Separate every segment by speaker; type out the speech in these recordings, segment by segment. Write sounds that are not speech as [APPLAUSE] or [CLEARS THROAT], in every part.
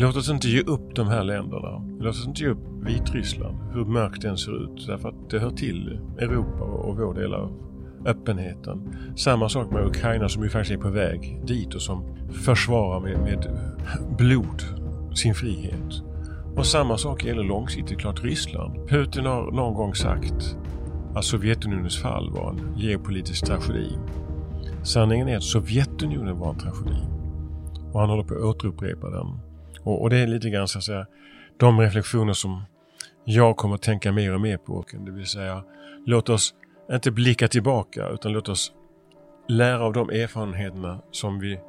Speaker 1: Låt oss inte ge upp de här länderna. Låt oss inte ge upp Vitryssland, hur mörkt den ser ut. Därför att det hör till Europa och vår del av öppenheten. Samma sak med Ukraina som ju faktiskt är på väg dit och som försvarar med, med blod sin frihet. Och samma sak gäller långsiktigt klart Ryssland. Putin har någon gång sagt att Sovjetunionens fall var en geopolitisk tragedi. Sanningen är att Sovjetunionen var en tragedi. Och han håller på att återupprepa den. Och, och det är lite grann så att säga de reflektioner som jag kommer att tänka mer och mer på. Det vill säga, låt oss inte blicka tillbaka utan låt oss lära av de erfarenheterna som vi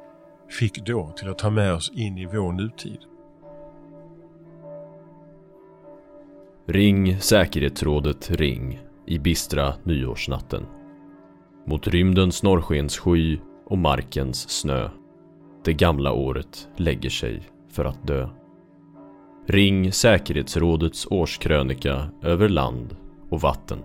Speaker 1: fick då till att ta med oss in i vår nutid.
Speaker 2: Ring säkerhetsrådet Ring i bistra nyårsnatten. Mot rymdens norrskenssky och markens snö. Det gamla året lägger sig för att dö. Ring säkerhetsrådets årskrönika över land och vatten.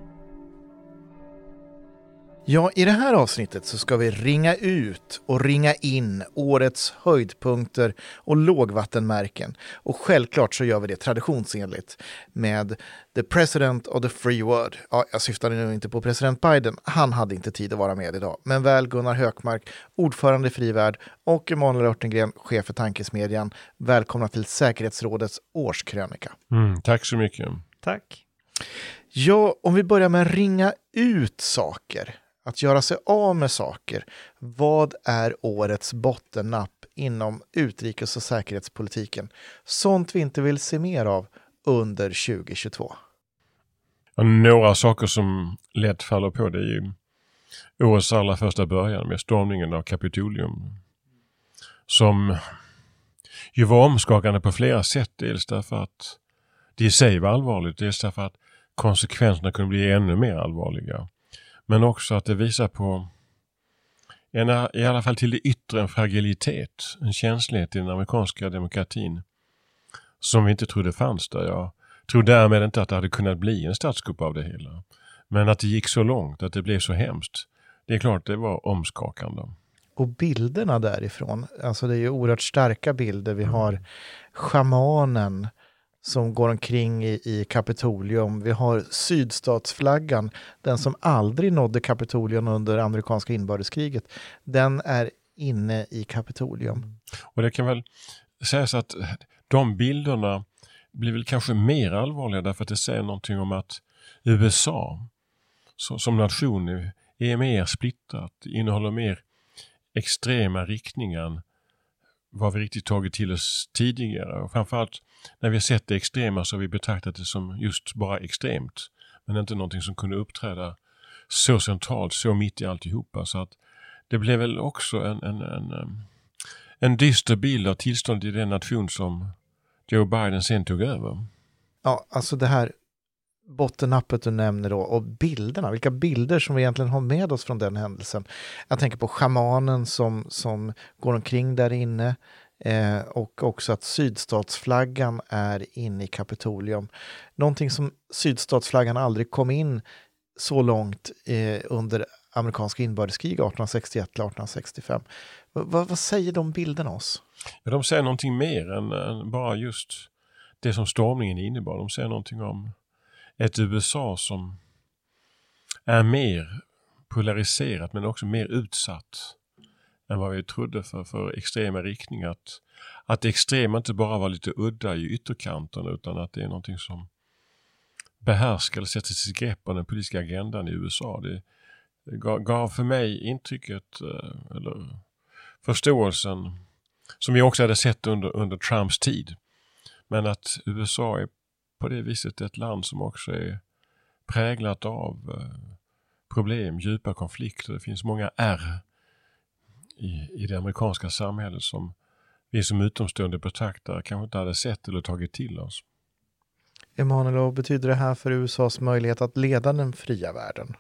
Speaker 3: Ja, i det här avsnittet så ska vi ringa ut och ringa in årets höjdpunkter och lågvattenmärken. Och självklart så gör vi det traditionsenligt med the president of the free world. Ja, jag syftar nu inte på president Biden, han hade inte tid att vara med idag. Men väl Gunnar Hökmark, ordförande i Frivärd och Emanuel Örtengren, chef för Tankesmedjan. Välkomna till säkerhetsrådets årskrönika.
Speaker 1: Mm, tack så mycket.
Speaker 4: Tack.
Speaker 3: Ja, om vi börjar med att ringa ut saker att göra sig av med saker. Vad är årets bottennapp inom utrikes och säkerhetspolitiken? Sånt vi inte vill se mer av under 2022.
Speaker 1: några saker som lätt faller på det är ju årets allra första början med stormningen av Kapitolium. Som ju var omskakande på flera sätt. Dels därför att det i sig var allvarligt, dels därför att konsekvenserna kunde bli ännu mer allvarliga. Men också att det visar på en, i alla fall till det yttre en fragilitet, en känslighet i den amerikanska demokratin som vi inte trodde fanns där. Jag tror därmed inte att det hade kunnat bli en statskupp av det hela. Men att det gick så långt, att det blev så hemskt. Det är klart, det var omskakande.
Speaker 3: Och bilderna därifrån, alltså det är ju oerhört starka bilder. Vi har schamanen som går omkring i, i Kapitolium. Vi har sydstatsflaggan, den som aldrig nådde Kapitolium under amerikanska inbördeskriget. Den är inne i Kapitolium. Mm.
Speaker 1: Och det kan väl sägas att de bilderna blir väl kanske mer allvarliga därför att det säger någonting om att USA som nation är mer splittrat, innehåller mer extrema riktningar än vad vi riktigt tagit till oss tidigare. Och framförallt när vi har sett det extrema så har vi betraktat det som just bara extremt. Men inte någonting som kunde uppträda så centralt, så mitt i alltihopa. Så att det blev väl också en, en, en, en dyster bild av tillståndet i den nation som Joe Biden sen tog över.
Speaker 3: Ja, alltså det här bottennappet du nämner då och bilderna, vilka bilder som vi egentligen har med oss från den händelsen. Jag tänker på schamanen som, som går omkring där inne. Eh, och också att sydstatsflaggan är inne i Kapitolium. Någonting som sydstatsflaggan aldrig kom in så långt eh, under amerikanska inbördeskrig 1861 till 1865. V vad säger de bilderna oss?
Speaker 1: Ja, de säger någonting mer än, än, bara just det som stormningen innebar. De säger någonting om ett USA som är mer polariserat men också mer utsatt än vad vi trodde för, för extrema riktningar. Att, att det extrema inte bara var lite udda i ytterkanten utan att det är någonting som behärskar eller sätter sitt grepp om den politiska agendan i USA. Det, det gav för mig intrycket, eh, eller förståelsen, som vi också hade sett under, under Trumps tid. Men att USA är på det viset ett land som också är präglat av eh, problem, djupa konflikter. Det finns många R i, i det amerikanska samhället som vi som utomstående betraktare kanske inte hade sett eller tagit till oss.
Speaker 3: Emanuel, vad betyder det här för USAs möjlighet att leda den fria världen?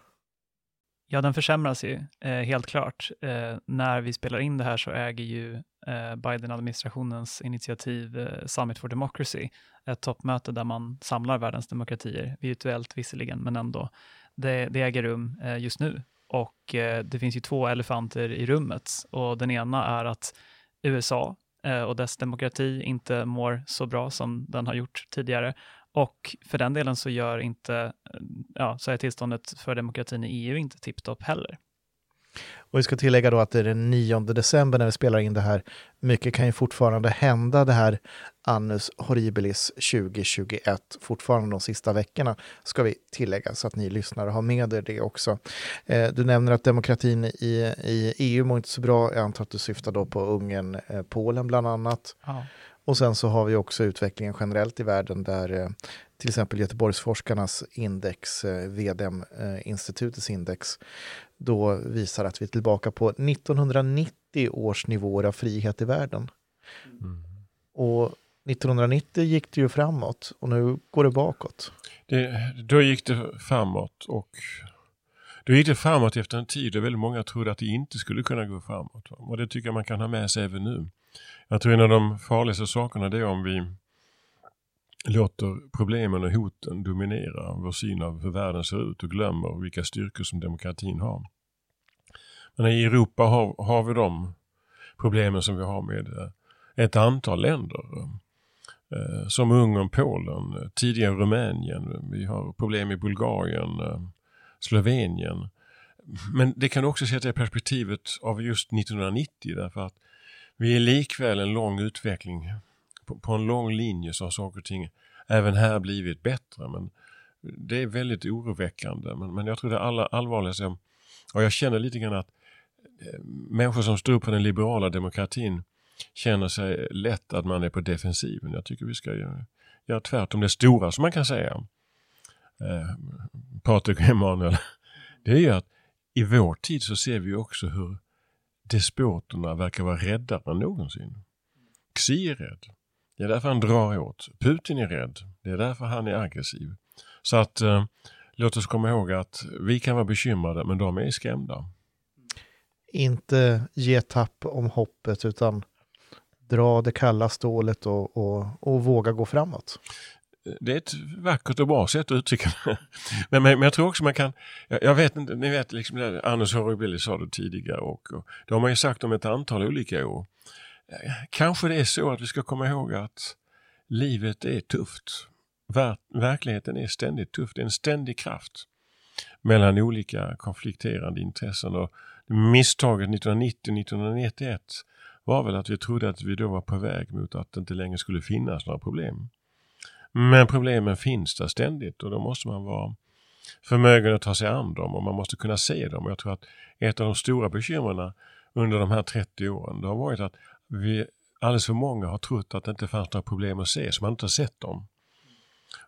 Speaker 4: Ja, den försämras ju eh, helt klart. Eh, när vi spelar in det här så äger ju eh, Biden-administrationens initiativ eh, Summit for Democracy, ett toppmöte där man samlar världens demokratier, virtuellt visserligen, men ändå. Det, det äger rum just nu och eh, det finns ju två elefanter i rummet och den ena är att USA eh, och dess demokrati inte mår så bra som den har gjort tidigare. Och för den delen så gör inte, eh, ja, så är tillståndet för demokratin i EU inte tipptopp heller.
Speaker 3: Och vi ska tillägga då att det är den 9 december när vi spelar in det här. Mycket kan ju fortfarande hända det här Annus Horribilis 2021, fortfarande de sista veckorna, ska vi tillägga så att ni lyssnare har med er det också. Eh, du nämner att demokratin i, i EU mår inte så bra. Jag antar att du syftar då på Ungern, eh, Polen bland annat.
Speaker 4: Ja.
Speaker 3: Och sen så har vi också utvecklingen generellt i världen där eh, till exempel Göteborgsforskarnas index, eh, VDM-institutets index, då visar att vi är tillbaka på 1990 års nivåer av frihet i världen.
Speaker 1: Mm.
Speaker 3: Och 1990 gick det ju framåt och nu går det bakåt.
Speaker 1: Det, då gick det framåt och då gick det framåt efter en tid då väldigt många trodde att det inte skulle kunna gå framåt. Och det tycker jag man kan ha med sig även nu. Jag tror en av de farligaste sakerna det är om vi låter problemen och hoten dominera vår syn av hur världen ser ut och glömmer vilka styrkor som demokratin har. Men i Europa har, har vi de problemen som vi har med eh, ett antal länder. Eh, som Ungern, Polen, eh, tidigare Rumänien, vi har problem i Bulgarien, Slovenien. Men det kan också sätta i perspektivet av just 1990 därför att vi är likväl en lång utveckling. På, på en lång linje så har saker och ting även här blivit bättre. Men det är väldigt oroväckande. Men, men jag tror det allra allvarligaste, och jag känner lite grann att eh, människor som står upp för den liberala demokratin känner sig lätt att man är på defensiven. Jag tycker vi ska göra, göra tvärtom det stora som man kan säga. Eh, Patrik och Emanuel, det är ju att i vår tid så ser vi också hur despoterna verkar vara räddare än någonsin. Xi är rädd. Det är därför han drar åt. Putin är rädd. Det är därför han är aggressiv. Så att eh, låt oss komma ihåg att vi kan vara bekymrade men de är skrämda.
Speaker 3: Inte ge tapp om hoppet utan dra det kalla stålet och, och, och våga gå framåt.
Speaker 1: Det är ett vackert och bra sätt att uttrycka det. [LAUGHS] Men, men, men jag tror också man kan, jag, jag vet inte, ni vet liksom, Anders Horribilly sa det tidigare och, och det har man ju sagt om ett antal olika år. Kanske det är så att vi ska komma ihåg att livet är tufft. Ver verkligheten är ständigt tuff. Det är en ständig kraft mellan olika konflikterande intressen. Och misstaget 1990-1991 var väl att vi trodde att vi då var på väg mot att det inte längre skulle finnas några problem. Men problemen finns där ständigt och då måste man vara förmögen att ta sig an dem och man måste kunna se dem. Och jag tror att ett av de stora bekymren under de här 30 åren det har varit att vi alldeles för många har trott att det inte fanns några problem att se, så man inte har sett dem.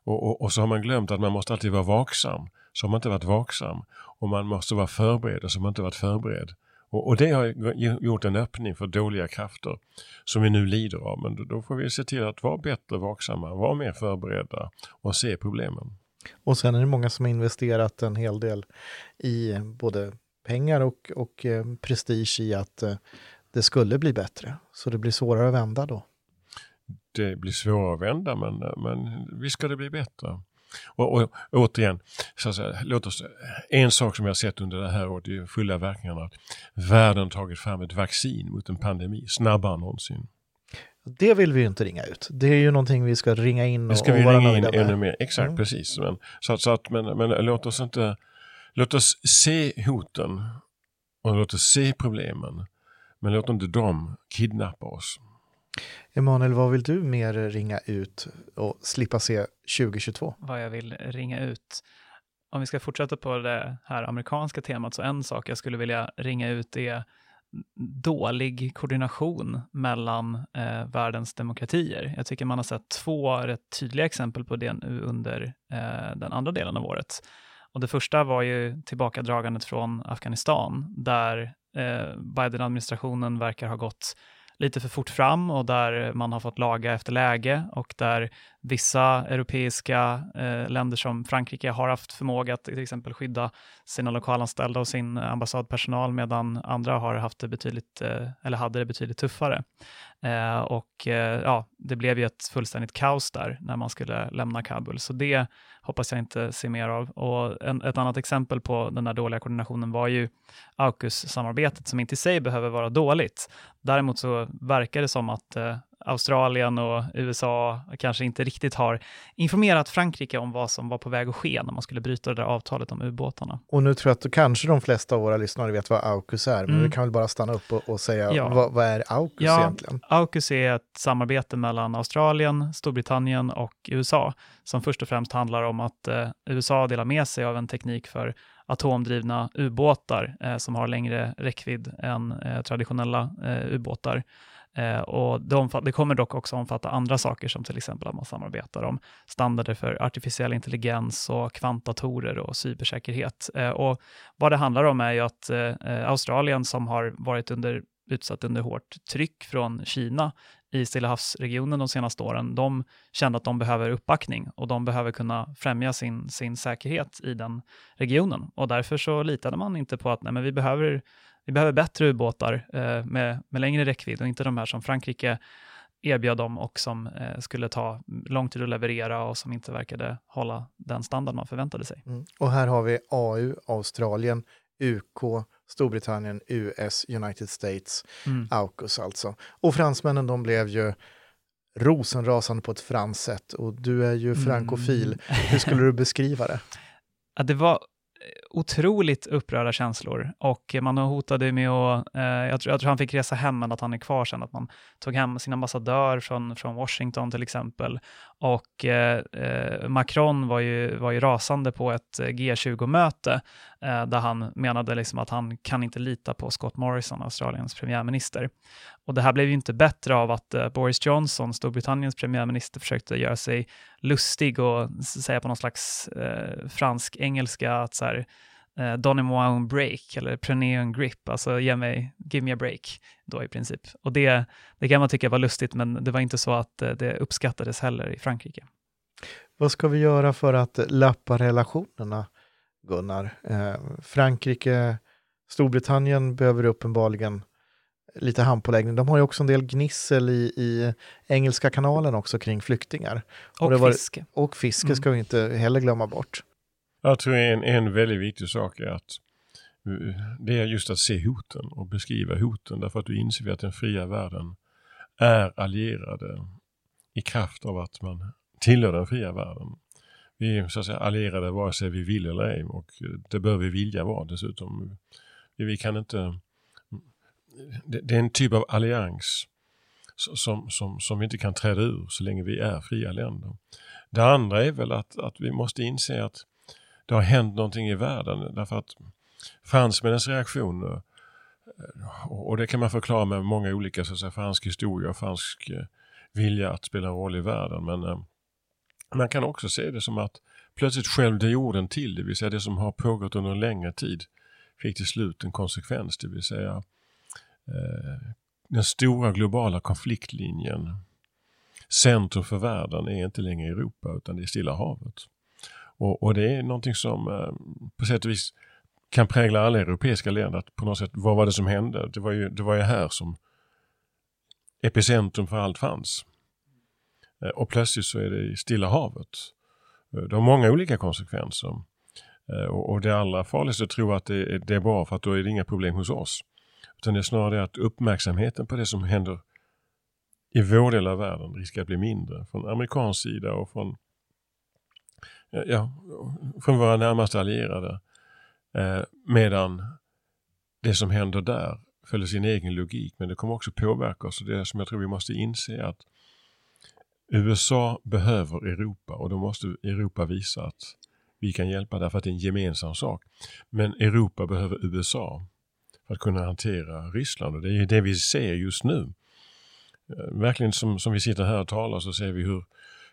Speaker 1: Och, och, och, så har man glömt att man måste alltid vara vaksam, så har man inte varit vaksam. Och man måste vara förberedd, så har man inte varit förberedd. Och, och, det har gjort en öppning för dåliga krafter som vi nu lider av. Men då, då får vi se till att vara bättre vaksamma, vara mer förberedda och se problemen.
Speaker 3: Och sen är det många som har investerat en hel del i både pengar och, och eh, prestige i att eh, det skulle bli bättre. Så det blir svårare att vända då.
Speaker 1: Det blir svårare att vända men, men visst ska det bli bättre. Och, och återigen, så säga, låt oss, en sak som jag har sett under det här året i fulla verkningarna, att världen tagit fram ett vaccin mot en pandemi snabbare än någonsin.
Speaker 3: Det vill vi ju inte ringa ut. Det är ju någonting vi ska ringa in och,
Speaker 1: ska vi
Speaker 3: och
Speaker 1: ringa in ännu mer. Exakt, mm. precis. Men, så, så att, men, men låt oss inte, låt oss se hoten och låt oss se problemen. Men låt inte dem kidnappa oss.
Speaker 3: Emanuel, vad vill du mer ringa ut och slippa se 2022?
Speaker 4: Vad jag vill ringa ut? Om vi ska fortsätta på det här amerikanska temat, så en sak jag skulle vilja ringa ut är dålig koordination mellan eh, världens demokratier. Jag tycker man har sett två rätt tydliga exempel på det nu under eh, den andra delen av året. Och det första var ju tillbakadragandet från Afghanistan, där eh, Biden-administrationen verkar ha gått lite för fort fram och där man har fått laga efter läge och där vissa europeiska eh, länder som Frankrike har haft förmåga att till exempel skydda sina lokalanställda och sin ambassadpersonal medan andra har haft det betydligt, eh, eller hade det betydligt tuffare. Eh, och eh, ja, det blev ju ett fullständigt kaos där när man skulle lämna Kabul. Så det hoppas jag inte se mer av. Och en, ett annat exempel på den där dåliga koordinationen var ju AUKUS-samarbetet som inte i sig behöver vara dåligt. Däremot så verkar det som att eh, Australien och USA kanske inte riktigt har informerat Frankrike om vad som var på väg att ske när man skulle bryta det där avtalet om ubåtarna.
Speaker 3: Och nu tror jag att kanske de flesta av våra lyssnare vet vad AUKUS är, men mm. vi kan väl bara stanna upp och, och säga ja. vad, vad, är AUKUS ja, egentligen?
Speaker 4: AUKUS är ett samarbete mellan Australien, Storbritannien och USA som först och främst handlar om att eh, USA delar med sig av en teknik för atomdrivna ubåtar eh, som har längre räckvidd än eh, traditionella eh, ubåtar. Eh, och det, det, kommer dock också omfatta andra saker som till exempel att man samarbetar om standarder för artificiell intelligens och kvantdatorer och cybersäkerhet. Eh, och vad det handlar om är ju att eh, Australien som har varit under, utsatt under hårt tryck från Kina i Stilla havsregionen de senaste åren, de kände att de behöver uppbackning och de behöver kunna främja sin, sin säkerhet i den regionen. Och därför så litade man inte på att nej, men vi behöver vi behöver bättre ubåtar eh, med, med längre räckvidd och inte de här som Frankrike erbjöd dem och som eh, skulle ta lång tid att leverera och som inte verkade hålla den standard man förväntade sig. Mm.
Speaker 3: Och här har vi AU, Australien, UK, Storbritannien, US, United States, mm. AUKUS alltså. Och fransmännen de blev ju rosenrasande på ett franskt sätt och du är ju frankofil. Mm. [LAUGHS] Hur skulle du beskriva det?
Speaker 4: Ja, det var otroligt upprörda känslor och man hotade med att, eh, jag, tror, jag tror han fick resa hem men att han är kvar sen, att man tog hem sin ambassadör från, från Washington till exempel. Och eh, eh Macron var ju, var ju rasande på ett eh, G20-möte eh, där han menade liksom att han kan inte lita på Scott Morrison, Australiens premiärminister. Och det här blev ju inte bättre av att eh, Boris Johnson, Storbritanniens premiärminister, försökte göra sig lustig och säga på någon slags eh, fransk-engelska att så här, eh, Donnez-moi un break eller prenez un grip, alltså ge mig, give me a break då i princip. Och det, det kan man tycka var lustigt, men det var inte så att eh, det uppskattades heller i Frankrike.
Speaker 3: Vad ska vi göra för att lappa relationerna, Gunnar? Eh, Frankrike, Storbritannien behöver uppenbarligen lite handpåläggning. De har ju också en del gnissel i, i Engelska kanalen också kring flyktingar.
Speaker 4: Och, och fiske.
Speaker 3: Var, och fiske mm. ska vi inte heller glömma bort.
Speaker 1: Jag tror en, en väldigt viktig sak är att det är just att se hoten och beskriva hoten därför att du inser att den fria världen är allierade i kraft av att man tillhör den fria världen. Vi är så att säga allierade vare sig vi vill eller ej och det bör vi vilja vara dessutom. Vi kan inte det, det är en typ av allians som, som, som vi inte kan träda ur så länge vi är fria länder. Det andra är väl att, att vi måste inse att det har hänt någonting i världen därför att fransmännens reaktioner eh, och det kan man förklara med många olika så att säga, fransk historia och fransk eh, vilja att spela en roll i världen. Men eh, man kan också se det som att plötsligt skälvde jorden till, det vill säga det som har pågått under en längre tid fick till slut en konsekvens, det vill säga Eh, den stora globala konfliktlinjen, centrum för världen, är inte längre Europa utan det är Stilla havet. Och, och det är någonting som eh, på sätt och vis kan prägla alla europeiska länder. Att på något sätt, vad var det som hände? Det var ju, det var ju här som epicentrum för allt fanns. Eh, och plötsligt så är det i Stilla havet. Eh, det har många olika konsekvenser. Eh, och det allra farligaste är att tro att det är, bra för att då är det inga problem hos oss. Utan det är snarare att uppmärksamheten på det som händer i vår del av världen riskerar att bli mindre från amerikansk sida och från, ja, från våra närmaste allierade. Medan det som händer där följer sin egen logik men det kommer också påverka oss och det som jag tror vi måste inse att USA behöver Europa och då måste Europa visa att vi kan hjälpa därför att det är en gemensam sak. Men Europa behöver USA för att kunna hantera Ryssland och det är det vi ser just nu. Eh, verkligen som, som vi sitter här och talar så ser vi hur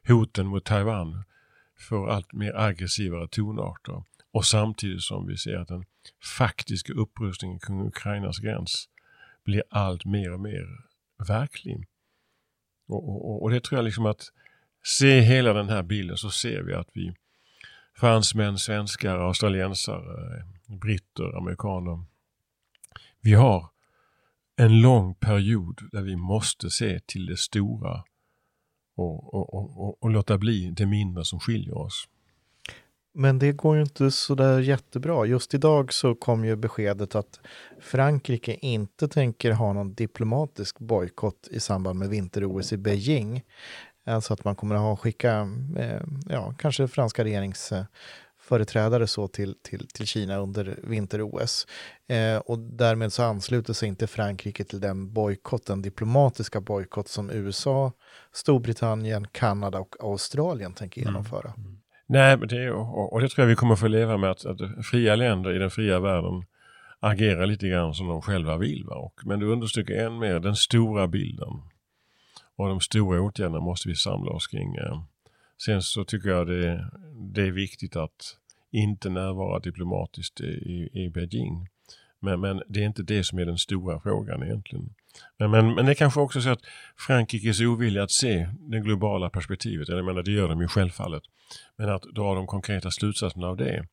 Speaker 1: hoten mot Taiwan får allt mer aggressivare tonarter och samtidigt som vi ser att den faktiska upprustningen kring Ukrainas gräns blir allt mer och mer verklig. Och, och, och, det tror jag liksom att se hela den här bilden så ser vi att vi fransmän, svenskar, australiensare, britter, amerikaner, vi har en lång period där vi måste se till det stora och, och, och, och låta bli det mindre som skiljer oss.
Speaker 3: Men det går ju inte så där jättebra. Just idag så kom ju beskedet att Frankrike inte tänker ha någon diplomatisk bojkott i samband med vinter-OS i Beijing. Alltså att man kommer att ha, skicka, eh, ja, kanske franska regeringsföreträdare så till, till, till Kina under vinter-OS. Eh, och därmed så ansluter sig inte Frankrike till den bojkott, den diplomatiska bojkott som USA, Storbritannien, Kanada och Australien tänker mm. genomföra. Mm.
Speaker 1: Nej, men det, och, och det tror jag vi kommer få leva med att, att fria länder i den fria världen agerar lite grann som de själva vill. Va? Och, men du understryker än mer den stora bilden. Och de stora åtgärderna måste vi samla oss kring. Sen så tycker jag det, det är viktigt att inte närvara diplomatiskt i, i Beijing. Men, men det är inte det som är den stora frågan egentligen. Men, men, men det är kanske också så att Frankrikes ovilja att se det globala perspektivet, jag menar det gör de ju självfallet, men att dra de konkreta slutsatserna av det.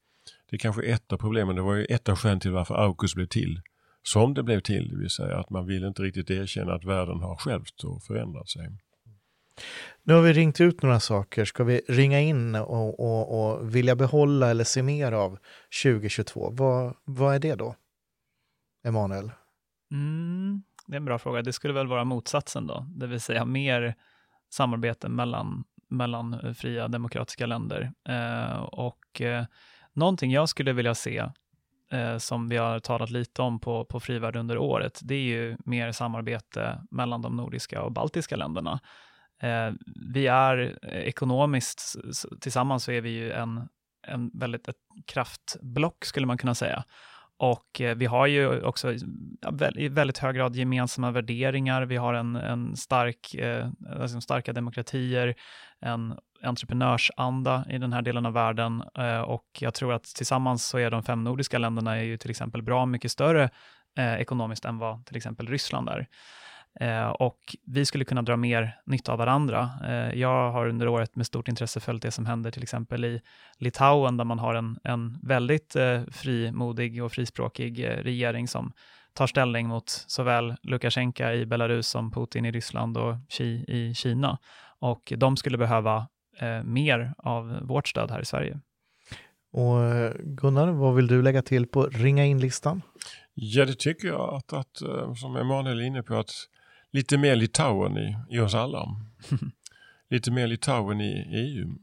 Speaker 1: Det är kanske ett av problemen, det var ju ett av skälen till varför AUKUS blev till. Som det blev till, det vill säga att man vill inte riktigt erkänna att världen har självt och förändrat sig.
Speaker 3: Nu har vi ringt ut några saker. Ska vi ringa in och, och, och vilja behålla eller se mer av 2022? Vad, vad är det då? Emanuel?
Speaker 4: Mm, det är en bra fråga. Det skulle väl vara motsatsen då, det vill säga mer samarbete mellan, mellan eh, fria demokratiska länder. Eh, och eh, någonting jag skulle vilja se, eh, som vi har talat lite om på, på Frivärd under året, det är ju mer samarbete mellan de nordiska och baltiska länderna. Eh, vi är eh, ekonomiskt, tillsammans så är vi ju en, en väldigt ett kraftblock skulle man kunna säga. Och eh, vi har ju också i väldigt hög grad gemensamma värderingar. Vi har en, en stark, eh, alltså starka demokratier, en entreprenörsanda i den här delen av världen eh, och jag tror att tillsammans så är de fem nordiska länderna är ju till exempel bra mycket större eh, ekonomiskt än vad till exempel Ryssland är. Eh, och vi skulle kunna dra mer nytta av varandra. Eh, jag har under året med stort intresse följt det som händer till exempel i Litauen, där man har en, en väldigt eh, frimodig och frispråkig regering som tar ställning mot såväl Lukasjenko i Belarus som Putin i Ryssland och Xi i Kina. Och de skulle behöva mer av vårt stöd här i Sverige.
Speaker 3: Och Gunnar, vad vill du lägga till på ringa in-listan?
Speaker 1: Ja, det tycker jag att, att som Emanuel är inne på, att lite mer Litauen i, i oss alla. [LAUGHS] lite mer Litauen i EU.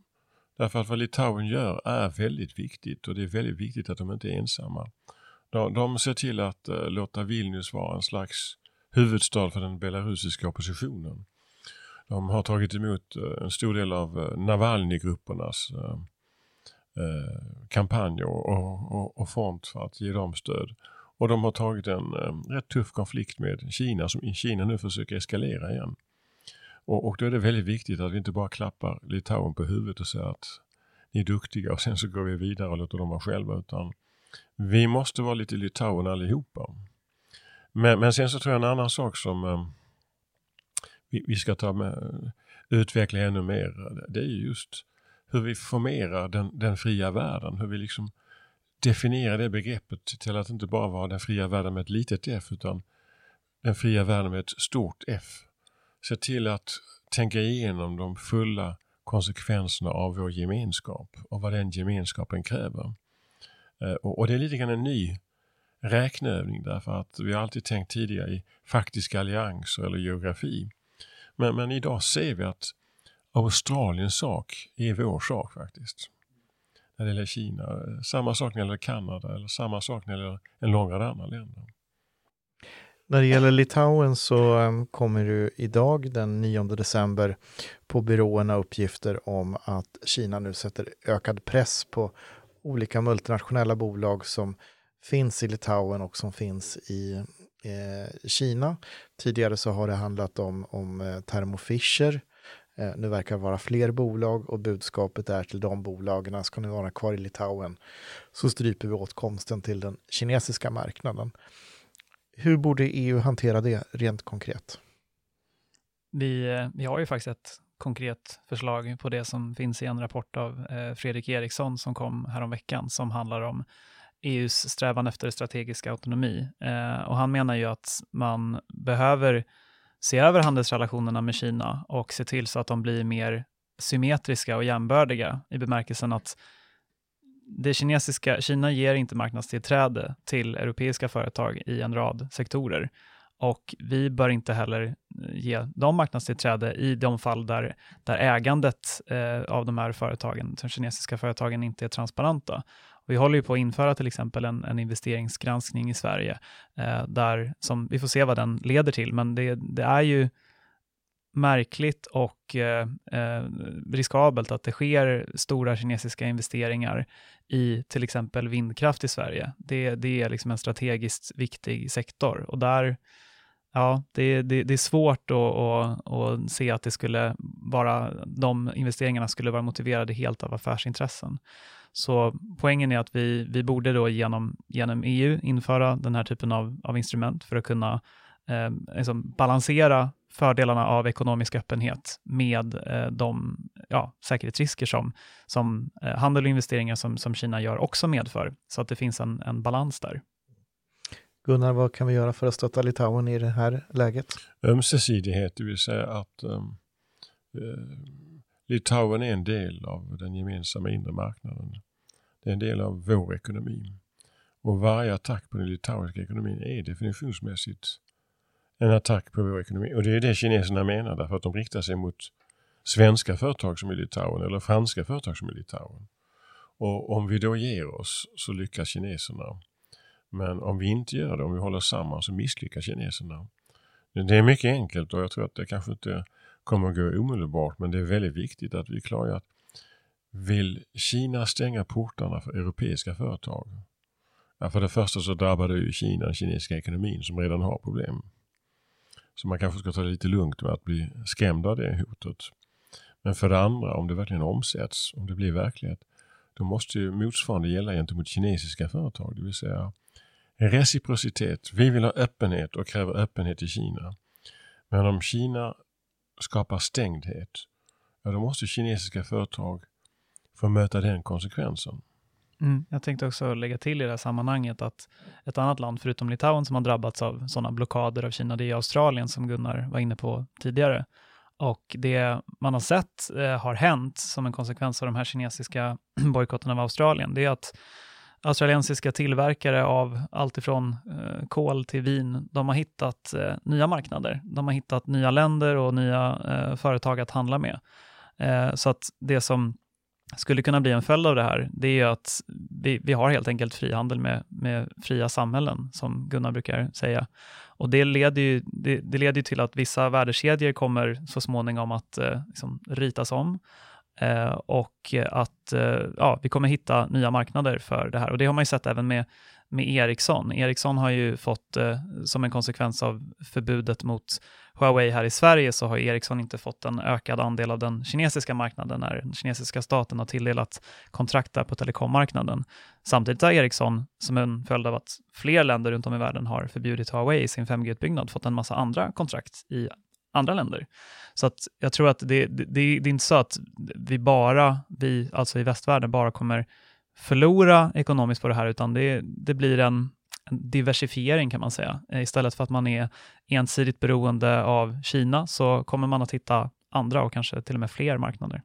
Speaker 1: Därför att vad Litauen gör är väldigt viktigt och det är väldigt viktigt att de inte är ensamma. De, de ser till att uh, låta Vilnius vara en slags huvudstad för den belarusiska oppositionen. De har tagit emot uh, en stor del av uh, Navalny-gruppernas kampanj och, och, och, och front för att ge dem stöd. Och de har tagit en eh, rätt tuff konflikt med Kina som Kina nu försöker eskalera igen. Och, och då är det väldigt viktigt att vi inte bara klappar Litauen på huvudet och säger att ni är duktiga och sen så går vi vidare och låter dem vara själva utan vi måste vara lite Litauen allihopa. Men, men sen så tror jag en annan sak som eh, vi, vi, ska ta med, utveckla ännu mer, det är just hur vi formerar den, den fria världen, hur vi liksom definiera det begreppet till att inte bara vara den fria världen med ett litet f utan den fria världen med ett stort F. Se till att tänka igenom de fulla konsekvenserna av vår gemenskap och vad den gemenskapen kräver. Eh, och, det är lite grann en ny räkneövning därför att vi har alltid tänkt tidigare i faktiska allianser eller geografi. Men, men idag ser vi att Australiens sak är vår sak faktiskt när det gäller Kina. Samma sak när det gäller Kanada eller samma sak när det gäller en lång rad andra länder.
Speaker 3: När det gäller Litauen så ehm, kommer det idag den 9 december på byråerna uppgifter om att Kina nu sätter ökad press på olika multinationella bolag som finns i Litauen och som finns i eh, Kina. Tidigare så har det handlat om, om eh, Thermo Fisher Eh, Eh, nu verkar det vara fler bolag och budskapet är till de bolagen, ska ni vara kvar i Litauen så stryper vi åtkomsten till den kinesiska marknaden. Hur borde EU hantera det rent konkret?
Speaker 4: Vi, eh, vi har ju faktiskt ett konkret förslag på det som finns i en rapport av eh, Fredrik Eriksson som kom häromveckan som handlar om EUs strävan efter strategisk autonomi. och han menar ju att man behöver se över handelsrelationerna med Kina och se till så att de blir mer symmetriska och jämbördiga i bemärkelsen att det kinesiska, Kina ger inte marknadstillträde till europeiska företag i en rad sektorer. Och vi bör inte heller eh, ge dem marknadstillträde i de fall där, där ägandet eh, av de här företagen, de kinesiska företagen, inte är transparenta. Vi håller ju på att införa till exempel en, en investeringsgranskning i Sverige, eh, där som, vi får se vad den leder till, men det, det är ju märkligt och eh, eh, riskabelt att det sker stora kinesiska investeringar i till exempel vindkraft i Sverige. Det, det är liksom en strategiskt viktig sektor och där Ja, det, det, det är svårt att, att, att, se att det skulle vara, de investeringarna skulle vara motiverade helt av affärsintressen. Så poängen är att vi, vi borde då genom, genom EU införa den här typen av, av instrument för att kunna eh, liksom balansera fördelarna av ekonomisk öppenhet med eh, de ja, säkerhetsrisker som, som eh, handel och investeringar som, som Kina gör också medför, så att det finns en, en balans där.
Speaker 3: Gunnar, vad kan vi göra för att stötta Litauen i det här läget?
Speaker 1: Ömsesidighet, det vill säga att um, uh, Litauen är en del av den gemensamma inre marknaden. Det är en del av vår ekonomi. Och varje attack på den litauiska ekonomin är definitionsmässigt en attack på vår ekonomi. Och det är det kineserna menar därför att de riktar sig mot svenska företag som är Litauen eller franska företag som är Litauen. Och om vi då ger oss så lyckas kineserna. Men om vi inte gör det, om vi håller samman så misslyckas kineserna. Det är mycket enkelt och jag tror att det kanske inte kommer att gå omedelbart men det är väldigt viktigt att vi klargör att vill Kina stänga portarna för europeiska företag? Ja, för det första så drabbar det ju Kina, den kinesiska ekonomin som redan har problem. Så man kanske ska ta det lite lugnt med att bli skrämd av det hotet. Men för det andra, om det verkligen omsätts, om det blir verklighet, då måste ju motsvarande gälla gentemot kinesiska företag, det vill säga reciprocitet. Vi vill ha öppenhet och kräver öppenhet i Kina. Men om Kina skapar stängdhet, ja då måste kinesiska företag för att möta den konsekvensen.
Speaker 4: Mm, jag tänkte också lägga till i det här sammanhanget att ett annat land förutom Litauen som har drabbats av sådana blockader av Kina, det är Australien som Gunnar var inne på tidigare. Och det man har sett eh, har hänt som en konsekvens av de här kinesiska [CLEARS THROAT] bojkotterna av Australien, det är att australiensiska tillverkare av alltifrån eh, kol till vin, de har hittat eh, nya marknader. De har hittat nya länder och nya eh, företag att handla med. Eh, så att det som skulle kunna bli en följd av det här, det är att vi, vi har helt enkelt frihandel med, med fria samhällen, som Gunnar brukar säga. Och det leder ju, det, det leder till att vissa värdekedjor kommer så småningom att eh, liksom ritas om eh, och att eh, ja, vi kommer hitta nya marknader för det här. Och det har man ju sett även med med Ericsson. Ericsson har ju fått, eh, som en konsekvens av förbudet mot Huawei här i Sverige, så har Ericsson inte fått en ökad andel av den kinesiska marknaden när den kinesiska staten har tilldelat kontrakt där på telekommarknaden. Samtidigt har Ericsson, som en följd av att fler länder runt om i världen har förbjudit Huawei i sin 5G-utbyggnad, fått en massa andra kontrakt i andra länder. Så att jag tror att det, det, det, är inte så att vi bara, vi alltså i västvärlden, bara kommer förlora ekonomiskt på det här, utan det, det blir en, en diversifiering kan man säga. Eh, istället för att man är ensidigt beroende av Kina så kommer man att hitta andra och kanske till och med fler marknader.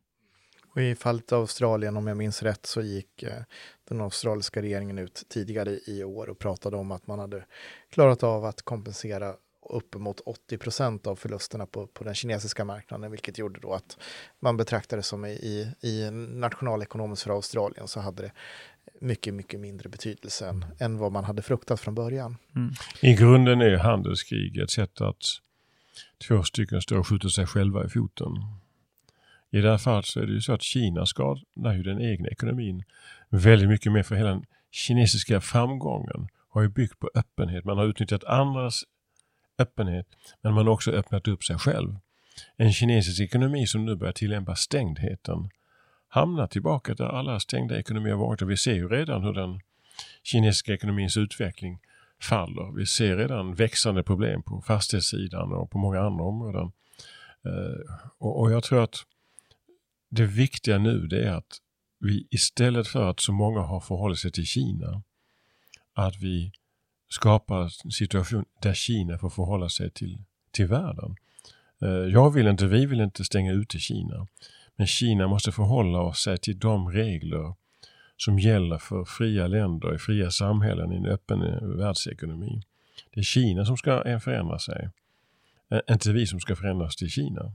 Speaker 3: Och I fallet Australien, om jag minns rätt, så gick eh, den australiska regeringen ut tidigare i år och pratade om att man hade klarat av att kompensera uppemot 80 procent av förlusterna på, på den kinesiska marknaden, vilket gjorde då att man betraktade det som i, i nationalekonomiskt för Australien så hade det mycket, mycket mindre betydelse än, än vad man hade fruktat från början.
Speaker 1: Mm. I grunden är handelskrig ett sätt att två stycken står och skjuter sig själva i foten. I det här fallet så är det ju så att Kina skadar ju den egna ekonomin väldigt mycket mer för hela den kinesiska framgången har ju byggt på öppenhet. Man har utnyttjat andras öppenhet, men man har också öppnat upp sig själv. En kinesisk ekonomi som nu börjar tillämpa stängdheten hamnar tillbaka där alla stängda ekonomier varit och vi ser ju redan hur den kinesiska ekonomins utveckling faller. Vi ser redan växande problem på fastighetssidan och på många andra områden. Eh, och, jag tror att det viktiga nu det är att vi istället för att så många har förhållit sig till Kina, att vi skapa en situation där Kina får förhålla sig till, till världen. Eh, jag vill inte, vi vill inte stänga ute Kina. Men Kina måste förhålla sig till de regler som gäller för fria länder, i fria samhällen i en öppen eh, världsekonomi. Det är Kina som ska eh, förändra sig. Inte vi som ska förändras till Kina.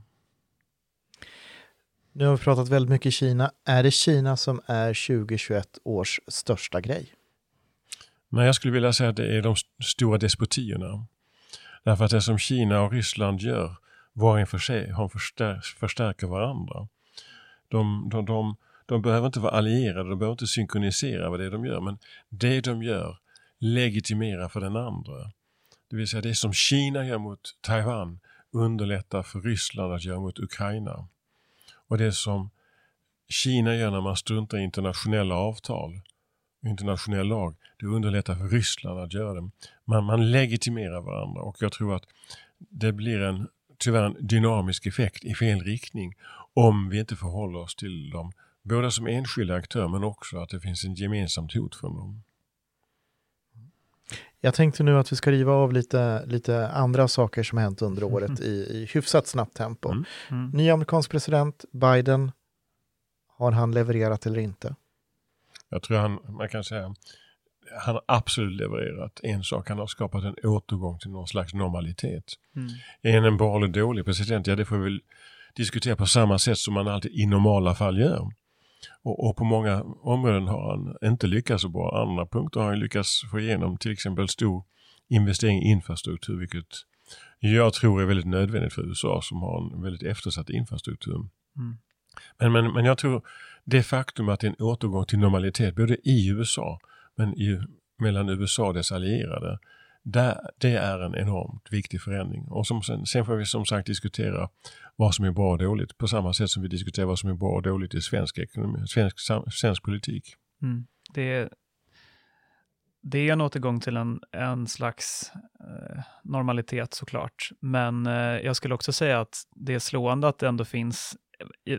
Speaker 3: Nu har vi pratat väldigt mycket Kina. Är det Kina som är 2021 års största grej?
Speaker 1: Men jag skulle vilja säga att det är de stora despotierna. Därför att det som Kina och Ryssland gör, var och för sig, de förstär förstärker varandra. De, de, de, de behöver inte vara allierade, de behöver inte synkronisera vad det är de gör, men det de gör legitimerar för den andra. Det vill säga det som Kina gör mot Taiwan underlättar för Ryssland att göra mot Ukraina. Och det som Kina gör när man struntar i internationella avtal, internationell lag, det underlättar för Ryssland att göra det. Man, man legitimerar varandra och jag tror att det blir en tyvärr en dynamisk effekt i fel riktning om vi inte förhåller oss till dem, både som enskilda aktörer men också att det finns en gemensamt hot från dem.
Speaker 3: Jag tänkte nu att vi ska riva av lite, lite andra saker som hänt under mm. året i, i hyfsat snabbt tempo. Mm. Mm. Ny amerikansk president, Biden, har han levererat eller inte?
Speaker 1: Jag tror han, man kan säga, han har absolut levererat en sak. Han har skapat en återgång till någon slags normalitet. Mm. Är en bra eller dålig president? Ja, det får vi väl diskutera på samma sätt som man alltid i normala fall gör. Och, och, på många områden har han inte lyckats så bra. Andra punkter har han lyckats få igenom till exempel stor investering i infrastruktur, vilket jag tror är väldigt nödvändigt för USA som har en väldigt eftersatt infrastruktur. Mm. Men, men, men jag tror det faktum att det är en återgång till normalitet både i USA men i, mellan USA och dess allierade där, det är en enormt viktig förändring. Och som, sen, sen får vi som sagt diskutera vad som är bra och dåligt på samma sätt som vi diskuterar vad som är bra och dåligt i svensk, ekonomi, svensk, svensk politik.
Speaker 4: Mm. Det, är, det är en återgång till en, en slags eh, normalitet såklart. Men eh, jag skulle också säga att det är slående att det ändå finns,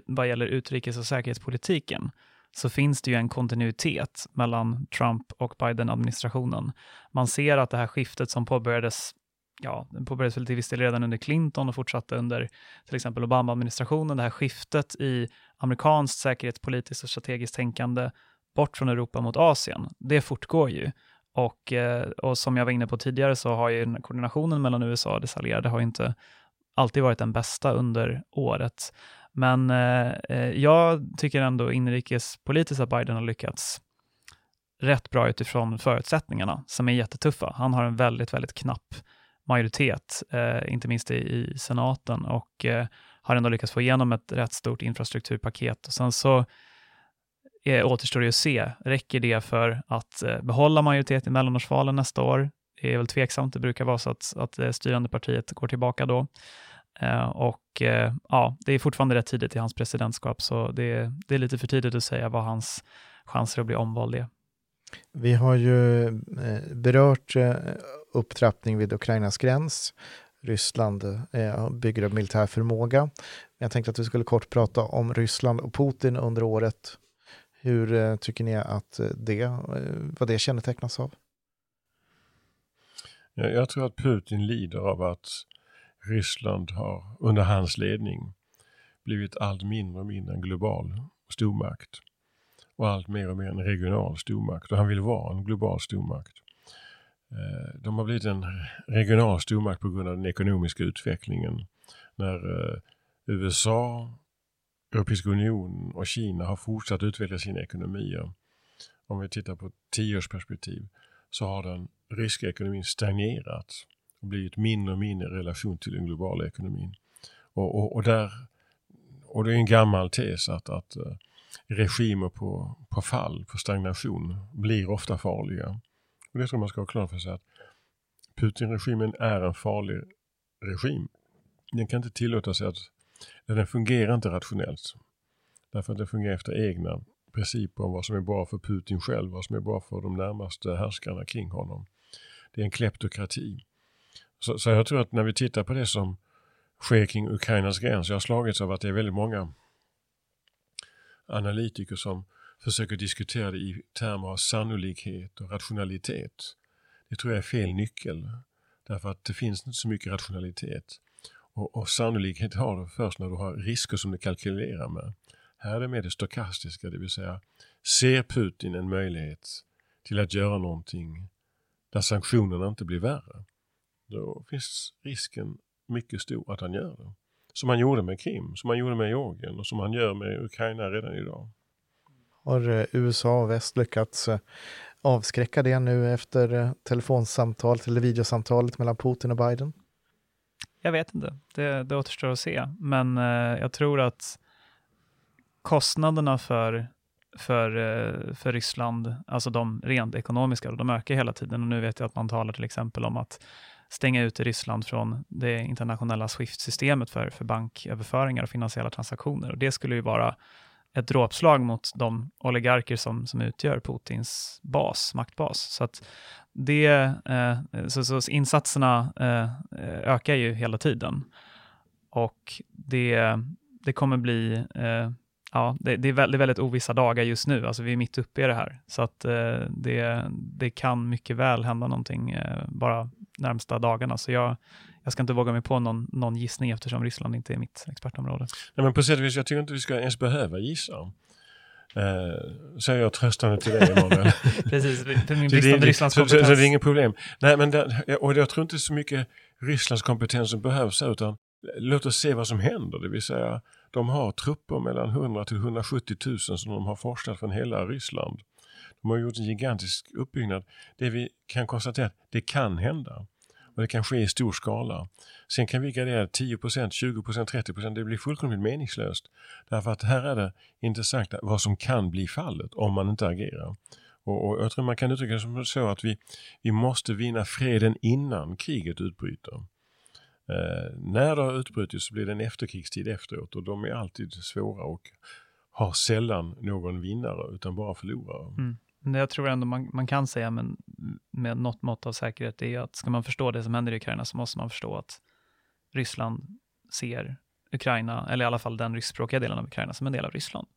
Speaker 4: vad gäller utrikes och säkerhetspolitiken, så finns det ju en kontinuitet mellan Trump och Biden-administrationen. Man ser att det här skiftet som påbörjades ja, den påbörjades väl till viss del redan under Clinton och fortsatte under till exempel Obama-administrationen. Det här skiftet i amerikanskt säkerhetspolitiskt och strategiskt tänkande bort från Europa mot Asien, det fortgår ju. Och, eh, och som jag var inne på tidigare så har ju koordinationen mellan USA och dess allierade har inte alltid varit den bästa under året. Men eh, eh, jag tycker ändå inrikespolitiskt att Biden har lyckats rätt bra utifrån förutsättningarna som är jättetuffa. Han har en väldigt, väldigt knapp majoritet, eh, inte minst i, i senaten och eh, har ändå lyckats få igenom ett rätt stort infrastrukturpaket. Och sen så är, återstår det att se, räcker det för att eh, behålla majoritet i mellanårsvalen nästa år? Det är väl tveksamt, det brukar vara så att, att det styrande partiet går tillbaka då. Eh, och eh, ja, det är fortfarande rätt tidigt i hans presidentskap, så det, det är lite för tidigt att säga vad hans chanser att bli omvald är.
Speaker 3: Vi har ju eh, berört upptrappning vid Ukrainas gräns. Ryssland bygger upp militär förmåga. Jag tänkte att vi skulle kort prata om Ryssland och Putin under året. Hur tycker ni att det, vad det kännetecknas av?
Speaker 1: Jag tror att Putin lider av att Ryssland har under hans ledning blivit allt mindre och mindre en global stormakt och allt mer och mer en regional stormakt och han vill vara en global stormakt. Eh, de har blivit en regional stormakt på grund av den ekonomiska utvecklingen. När eh, USA, Europeiska unionen och Kina har fortsatt utveckla sina ekonomier. Om vi tittar på ett tioårsperspektiv så har den ryska ekonomin stagnerat och blivit mindre och mindre i relation till den globala ekonomin. Och, och, och, där, och det är en gammal tes att, att eh, regimer på, på fall, på stagnation, blir ofta farliga. Och det tror man ska ha klart för sig att Putin-regimen är en farlig regim. Den kan inte tillåta sig att, den fungerar inte rationellt. Därför att den fungerar efter egna principer om vad som är bra för Putin själv, vad som är bra för de närmaste härskarna kring honom. Det är en kleptokrati. Så, så jag tror att när vi tittar på det som sker kring Ukrainas gräns, jag har slagits av att det är väldigt många analytiker som försöker diskutera det i termer av sannolikhet och rationalitet. Det tror jag är fel nyckel. Därför att det finns inte så mycket rationalitet. Och, och sannolikhet har du först när du har risker som du kalkylerar med. Här är det mer det stokastiska, det vill säga ser Putin en möjlighet till att göra någonting där sanktionerna inte blir värre, då finns risken mycket stor att han gör det. Som han gjorde med Krim, som han gjorde med Georgien och som han gör med Ukraina redan idag.
Speaker 3: Har eh, USA och väst lyckats eh, avskräcka det nu efter eh, telefonsamtalet eller videosamtalet mellan Putin och Biden?
Speaker 4: Jag vet inte, det, det återstår att se. Men eh, jag tror att kostnaderna för, för, eh, för Ryssland, alltså de rent ekonomiska, de ökar hela tiden. Och nu vet jag att man talar till exempel om att stänga ut Ryssland från det internationella Swift-systemet för, för banköverföringar och finansiella transaktioner. Och det skulle ju vara ett dråpslag mot de oligarker som, som utgör Putins bas, maktbas. Så att det, eh, så, så insatserna eh, ökar ju hela tiden. Och det, det kommer bli, eh, ja, det, det, är väldigt, väldigt ovissa dagar just nu. Alltså vi är mitt uppe i det här. Så att eh, det, det kan mycket väl hända någonting eh, bara närmsta dagarna. Så jag, jag ska inte våga mig på någon, någon gissning eftersom Ryssland inte är mitt expertområde.
Speaker 1: Nej, men på sätt och vis, jag tycker inte vi ska ens behöva gissa. Eh, säger jag tröstande till dig Emanuel. [LAUGHS]
Speaker 4: Precis, för min bristande Rysslandskompetens.
Speaker 1: Så, så, det är inget problem. Nej, men det, och jag tror inte så mycket Rysslands kompetens som behövs utan låt oss se vad som händer. Det vill säga, de har trupper mellan 100 till 170 000 som de har forslat från hela Ryssland. De har gjort en gigantisk uppbyggnad. Det vi kan konstatera är att det kan hända. Och det kan ske i stor skala. Sen kan vi gradera 10% 20% 30% Det blir fullkomligt meningslöst. Därför att här är det intressant vad som kan bli fallet om man inte agerar. Och, och jag tror man kan uttrycka det som så att vi, vi måste vinna freden innan kriget utbryter. Eh, när det har utbrutit så blir det en efterkrigstid efteråt och de är alltid svåra och har sällan någon vinnare utan bara förlorare.
Speaker 4: Mm. Det jag tror ändå man, man kan säga men med något mått av säkerhet är att ska man förstå det som händer i Ukraina så måste man förstå att Ryssland ser Ukraina, eller i alla fall den ryskspråkiga delen av Ukraina, som en del av Ryssland.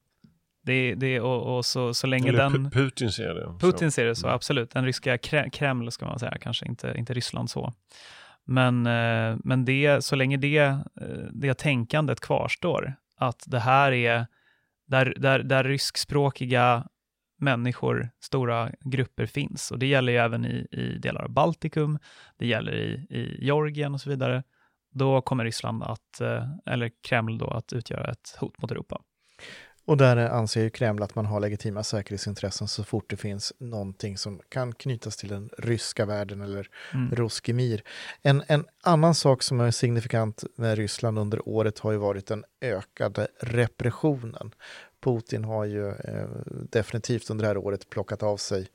Speaker 4: Det, det, och, och så, så länge
Speaker 1: eller
Speaker 4: den...
Speaker 1: Putin ser det.
Speaker 4: Putin så. ser det så, mm. absolut. Den ryska Kreml, ska man säga, kanske inte, inte Ryssland så. Men, eh, men det, så länge det, eh, det tänkandet kvarstår, att det här är där, där, där ryskspråkiga människor, stora grupper finns. Och det gäller ju även i, i delar av Baltikum, det gäller i, i Georgien och så vidare. Då kommer Ryssland att, eh, eller Kreml då, att utgöra ett hot mot Europa.
Speaker 3: Och där anser ju Kreml att man har legitima säkerhetsintressen så fort det finns någonting som kan knytas till den ryska världen eller mm. Roskimir. En, en annan sak som är signifikant med Ryssland under året har ju varit den ökade repressionen. Putin har ju eh, definitivt under det här året plockat av sig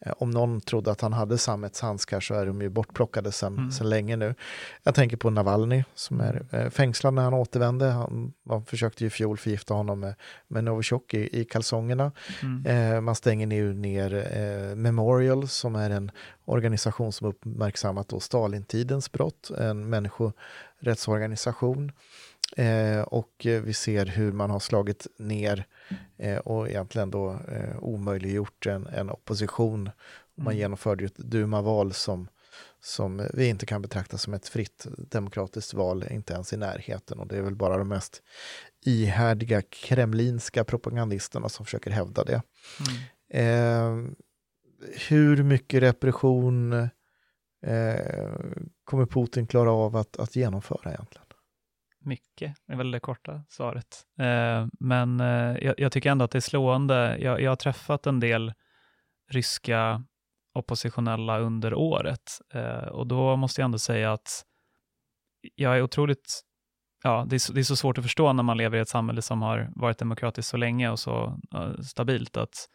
Speaker 3: Eh, om någon trodde att han hade sammetshandskar så är de ju bortplockade sedan mm. Sedan länge nu. Jag tänker på Navalny som är eh, fängslad när han återvände. Han, man försökte ju i fjol förgifta honom med, med Novichok i, i kalsongerna. Mm. Eh, man stänger nu ner eh, Memorial som är en organisation som uppmärksammat då Stalintidens brott, en människorättsorganisation. Eh, och vi ser hur man har slagit ner eh, och egentligen då eh, omöjliggjort en, en opposition. Man mm. genomförde ju ett Duma-val som, som vi inte kan betrakta som ett fritt demokratiskt val, inte ens i närheten. Och det är väl bara de mest ihärdiga kremlinska propagandisterna som försöker hävda det. Mm. Eh, hur mycket repression kommer Putin klara av att, att genomföra egentligen?
Speaker 4: Mycket, är väl det korta svaret. Eh, men eh, jag, jag, tycker ändå att det är slående. Jag, jag, har träffat en del ryska oppositionella under året eh, och då måste jag ändå säga att jag är otroligt Ja, det är, så, det är, så, svårt att förstå när man lever i ett samhälle som har varit demokratiskt så länge och så stabilt, att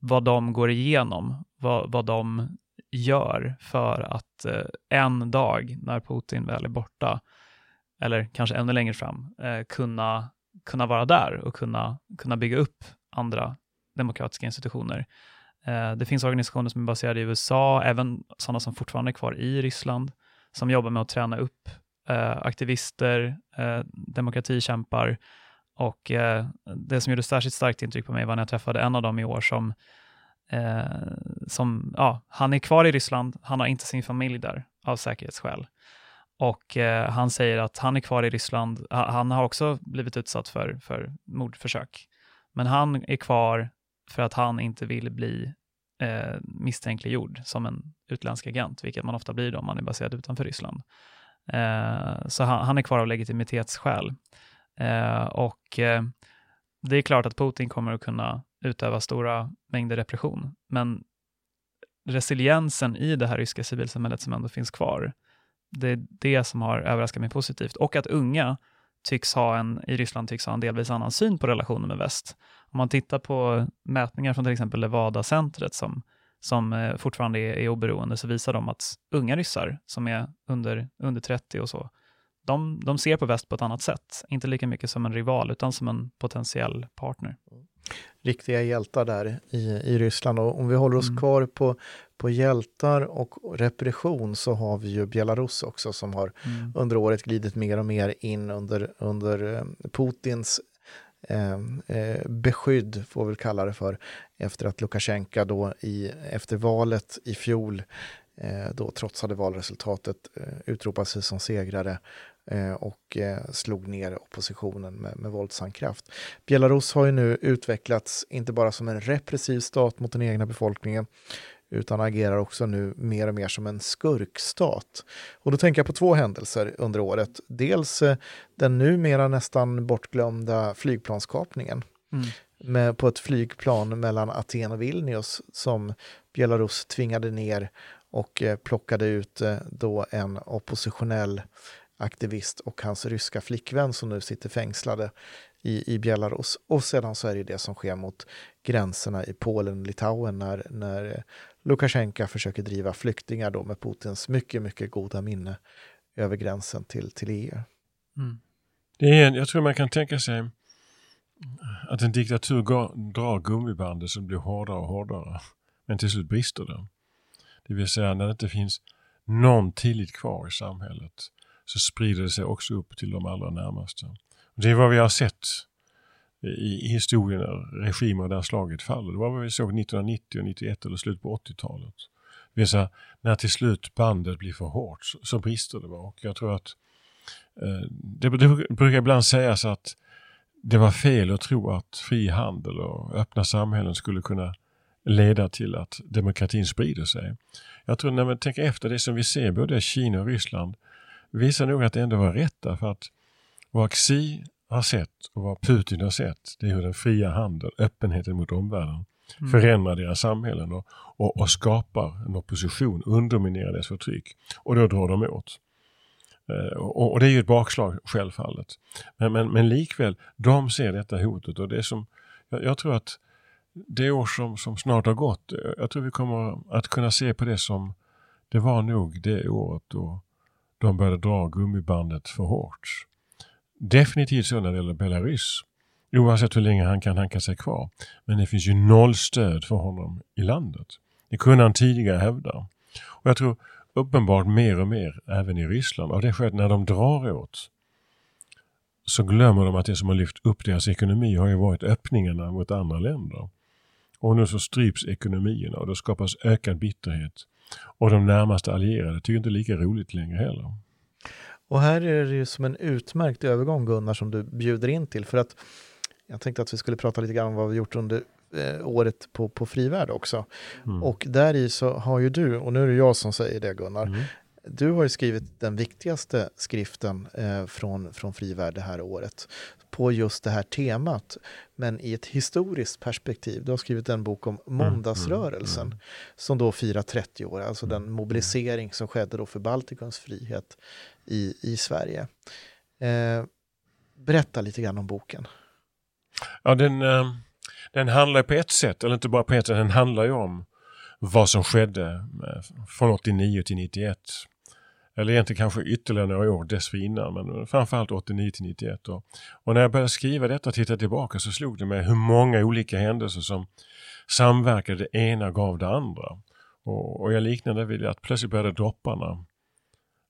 Speaker 4: vad de går igenom, vad, vad de gör för att eh, en dag när Putin väl är borta, eller kanske ännu längre fram, eh, kunna, kunna vara där och kunna, kunna bygga upp andra demokratiska institutioner. Eh, det finns organisationer som är baserade i USA, även sådana som fortfarande är kvar i Ryssland, som jobbar med att träna upp eh, aktivister, eh, demokratikämpar och eh, det som gjorde särskilt starkt intryck på mig var när jag träffade en av dem i år som Eh, som, ja, han är kvar i Ryssland, han har inte sin familj där av säkerhetsskäl. Och eh, han säger att han är kvar i Ryssland. Han har också blivit utsatt för, för mordförsök. Men han är kvar för att han inte vill bli eh, misstänkliggjord som en utländsk agent, vilket man ofta blir då om man är baserad utanför Ryssland. Eh, så han, han, är kvar av legitimitetsskäl. Eh, och eh, det är klart att Putin kommer att kunna utöva stora mängder repression, men resiliensen i det här ryska civilsamhället som ändå finns kvar, det är det som har överraskat mig positivt. Och att unga tycks ha en, i Ryssland tycks ha en delvis annan syn på relationen med väst. Om man tittar på mätningar från till exempel Levada-centret som, som eh, fortfarande är, är oberoende så visar de att unga ryssar som är under, under 30 och så, de, de ser på väst på ett annat sätt. Inte lika mycket som en rival utan som en potentiell partner.
Speaker 3: Riktiga hjältar där i, i Ryssland. Och om vi håller oss mm. kvar på, på hjältar och repression så har vi ju Belarus också som har mm. under året glidit mer och mer in under, under eh, Putins eh, eh, beskydd, får vi kalla det för, efter att Lukasjenko då i, efter valet i fjol då trotsade valresultatet, eh, utropade sig som segrare eh, och eh, slog ner oppositionen med, med våldsam kraft. Belarus har ju nu utvecklats inte bara som en repressiv stat mot den egna befolkningen utan agerar också nu mer och mer som en skurkstat. Och då tänker jag på två händelser under året. Dels eh, den numera nästan bortglömda flygplanskapningen mm. med, på ett flygplan mellan Aten och Vilnius som Belarus tvingade ner och eh, plockade ut eh, då en oppositionell aktivist och hans ryska flickvän som nu sitter fängslade i, i Belarus. Och sedan så är det det som sker mot gränserna i Polen och Litauen när, när eh, Lukasjenko försöker driva flyktingar då med Putins mycket, mycket goda minne över gränsen till, till EU. Mm.
Speaker 1: Det är, jag tror man kan tänka sig att en diktatur går, drar gummibandet så det blir hårdare och hårdare. Men till slut brister det. Det vill säga när det inte finns någon tillit kvar i samhället så sprider det sig också upp till de allra närmaste. Det är vad vi har sett i historien när regimer av det här slaget faller. Det var vad vi såg 1990 och 91 eller slut på 80-talet. Det vill säga, när till slut bandet blir för hårt så, så brister det bara. Och jag tror att eh, det, det brukar ibland sägas att det var fel att tro att fri handel och öppna samhällen skulle kunna leda till att demokratin sprider sig. Jag tror när man tänker efter det som vi ser både i Kina och Ryssland visar nog att det ändå var rätt därför att vad Xi har sett och vad Putin har sett, det är hur den fria handeln, öppenheten mot omvärlden, mm. förändrar deras samhällen och, och, och, skapar en opposition, underminerar deras förtryck. Och då drar de åt. Eh, och, och, det är ju ett bakslag självfallet. Men, men, men likväl, de ser detta hotet och det som, jag, jag tror att det år som, som snart har gått, eh, jag tror vi kommer att kunna se på det som det var nog det året då de började dra gummibandet för hårt. Definitivt så när det gäller Belarus. Oavsett hur länge han kan hanka sig kvar. Men det finns ju noll stöd för honom i landet. Det kunde han tidigare hävda. Och jag tror uppenbart mer och mer även i Ryssland. av det skälet när de drar åt så glömmer de att det som har lyft upp deras ekonomi har ju varit öppningarna mot andra länder. Och nu så stryps ekonomierna och det skapas ökad bitterhet. Och de närmaste allierade tycker inte lika roligt längre heller.
Speaker 3: Och här är det ju som en utmärkt övergång Gunnar som du bjuder in till för att jag tänkte att vi skulle prata lite grann om vad vi gjort under eh, året på, på Frivärd också. Mm. Och där i så har ju du, och nu är det jag som säger det Gunnar, mm. Du har ju skrivit den viktigaste skriften eh, från, från Frivärd det här året på just det här temat, men i ett historiskt perspektiv. Du har skrivit en bok om mm, måndagsrörelsen mm, mm, som då firar 30 år, alltså den mobilisering som skedde då för Baltikums frihet i, i Sverige. Eh, berätta lite grann om boken.
Speaker 1: Ja, den, eh, den handlar på ett sätt, eller inte bara på ett sätt, den handlar ju om vad som skedde eh, från 89 till 91. Eller egentligen kanske ytterligare några år dessförinnan, men framförallt 89 till 91. Och, och när jag började skriva detta och titta tillbaka så slog det mig hur många olika händelser som samverkade, det ena gav det andra. Och, och jag liknade det vid att plötsligt började dropparna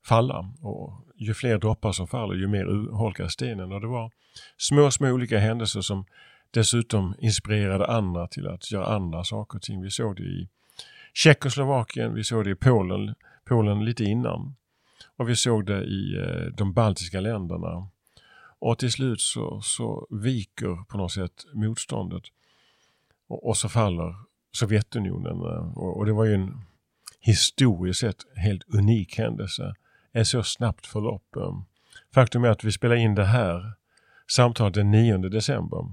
Speaker 1: falla. Och ju fler droppar som faller ju mer urholkas stenen. Och det var små, små olika händelser som dessutom inspirerade andra till att göra andra saker och ting. Vi såg det i Tjeckoslovakien, vi såg det i Polen, Polen lite innan. Och vi såg det i eh, de baltiska länderna. Och till slut så, så viker på något sätt motståndet. Och, och så faller Sovjetunionen. Eh, och, och det var ju en historiskt sett helt unik händelse. Ett så snabbt förlopp. Eh. Faktum är att vi spelar in det här samtalet den 9 december.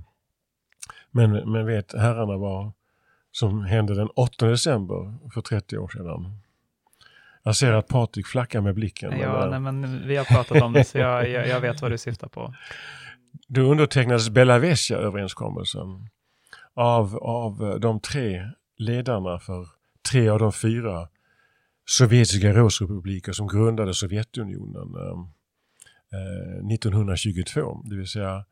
Speaker 1: Men, men vet herrarna vad som hände den 8 december för 30 år sedan? Jag ser att Patrik flackar med blicken. men,
Speaker 4: Ja,
Speaker 1: eh,
Speaker 4: nej, men vi har pratat om det, så jag, jag, jag vet vad du syftar på.
Speaker 1: Då undertecknades Belavesia-överenskommelsen av, av eh, de tre ledarna för tre av de fyra sovjetiska rådsrepubliker som grundade Sovjetunionen eh, eh, 1922. Det vill säga,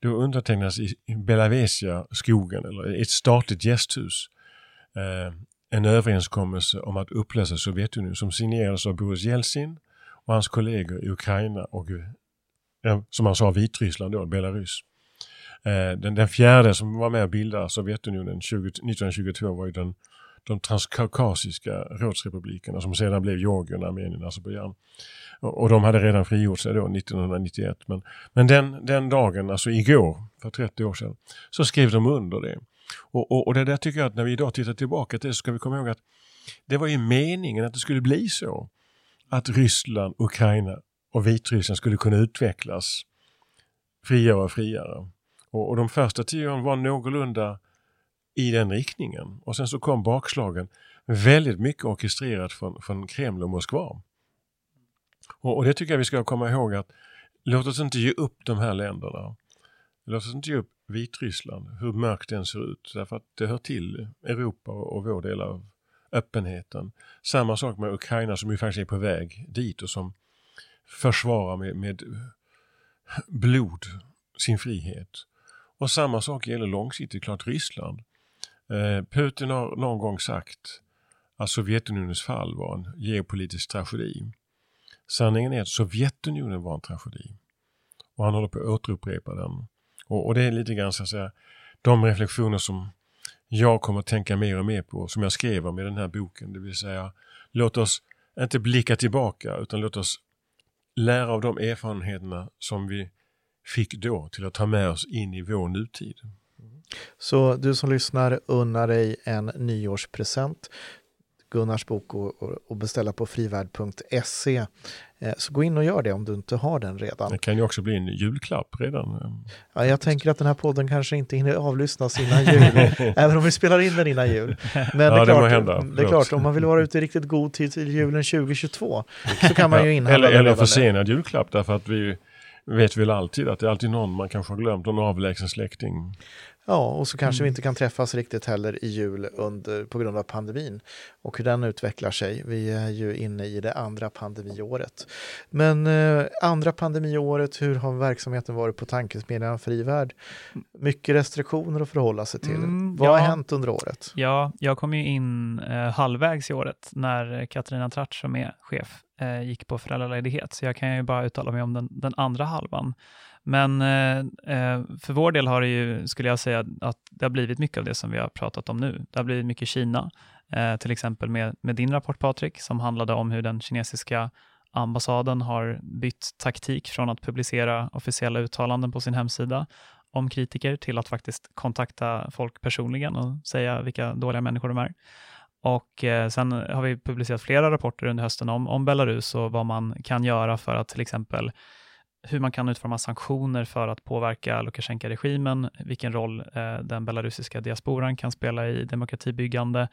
Speaker 1: då undertecknades i i Belavesia-skogen, eller ett statligt gästhus, eh, en överenskommelse om att upplösa Sovjetunionen som signerades av Boris Jeltsin och hans kollegor i Ukraina och eh, som han sa Vitryssland då, Belarus. Eh, den, den fjärde som var med och bildade Sovjetunionen 20, 1922 var ju den, de transkaukasiska rådsrepublikerna som sedan blev Georgien, Armenien, Azerbajdzjan. Och, och de hade redan frigjort sig då 1991. Men, men den, den dagen, alltså igår, för 30 år sedan, så skrev de under det. Och, och, och det där tycker jag att när vi idag tittar tillbaka till det så ska vi komma ihåg att det var ju meningen att det skulle bli så. Att Ryssland, Ukraina och Vitryssland skulle kunna utvecklas friare och friare. Och, och de första tio åren var någorlunda i den riktningen. Och sen så kom bakslagen väldigt mycket orkestrerat från, från Kreml och Moskva. Och, och det tycker jag vi ska komma ihåg att låt oss inte ge upp de här länderna. Låt oss inte ge upp Vitryssland, hur mörkt den ser ut. Därför att det hör till Europa och, vår del av öppenheten. Samma sak med Ukraina som ju faktiskt är på väg dit och som försvarar med, med blod sin frihet. Och samma sak gäller långsiktigt klart Ryssland. Eh, Putin har någon gång sagt att Sovjetunionens fall var en geopolitisk tragedi. Sanningen är att Sovjetunionen var en tragedi. Och han håller på att återupprepa den. Och, och det är lite grann så att säga de reflektioner som jag kommer att tänka mer och mer på, som jag skrev om i den här boken. Det vill säga, låt oss inte blicka tillbaka utan låt oss lära av de erfarenheterna som vi fick då till att ta med oss in i vår nutid.
Speaker 3: Så du som lyssnar unnar dig en nyårspresent. Gunnars bok och, och, beställa på frivärd.se. Eh, så gå in och gör det om du inte har den redan.
Speaker 1: Det kan ju också bli en julklapp redan.
Speaker 3: Ja, jag tänker att den här podden kanske inte hinner avlyssnas innan jul, [LAUGHS] även om vi spelar in den innan jul. Men det,
Speaker 1: Ja,
Speaker 3: är
Speaker 1: det
Speaker 3: klart,
Speaker 1: må hända.
Speaker 3: det är klart, om man vill vara ute i riktigt god tid till julen 2022 så kan man ju inhandla
Speaker 1: eller
Speaker 3: den
Speaker 1: eller försenad julklapp därför att vi vet väl alltid att det är alltid någon man kanske har glömt, någon avlägsen släkting.
Speaker 3: Ja, och så kanske
Speaker 1: Mm.
Speaker 3: vi inte kan träffas riktigt heller i jul under, på grund av pandemin och hur den utvecklar sig. Vi är ju inne i det andra pandemiåret. Men eh, andra pandemiåret, hur har verksamheten varit på Tankesmedjan Frivärd? Mycket restriktioner att förhålla sig till.
Speaker 4: Mm,
Speaker 3: Vad har
Speaker 4: ja.
Speaker 3: hänt under året?
Speaker 4: Ja, jag kom ju in eh, halvvägs i året när Katarina Tratt som är chef eh, gick på föräldraledighet, så jag kan ju bara uttala mig om den, den andra halvan. Men eh, eh, för vår del har det ju, skulle jag säga, att det har blivit mycket av det som vi har pratat om nu. Det har blivit mycket Kina, eh, till exempel med, med din rapport Patrik, som handlade om hur den kinesiska ambassaden har bytt taktik från att publicera officiella uttalanden på sin hemsida om kritiker till att faktiskt kontakta folk personligen och säga vilka dåliga människor de är. Och eh, sen har vi publicerat flera rapporter under hösten om, om Belarus och vad man kan göra för att till exempel hur man kan utforma sanktioner för att påverka Lukasjenko-regimen, vilken roll eh, den belarusiska diasporan kan spela i demokratibyggande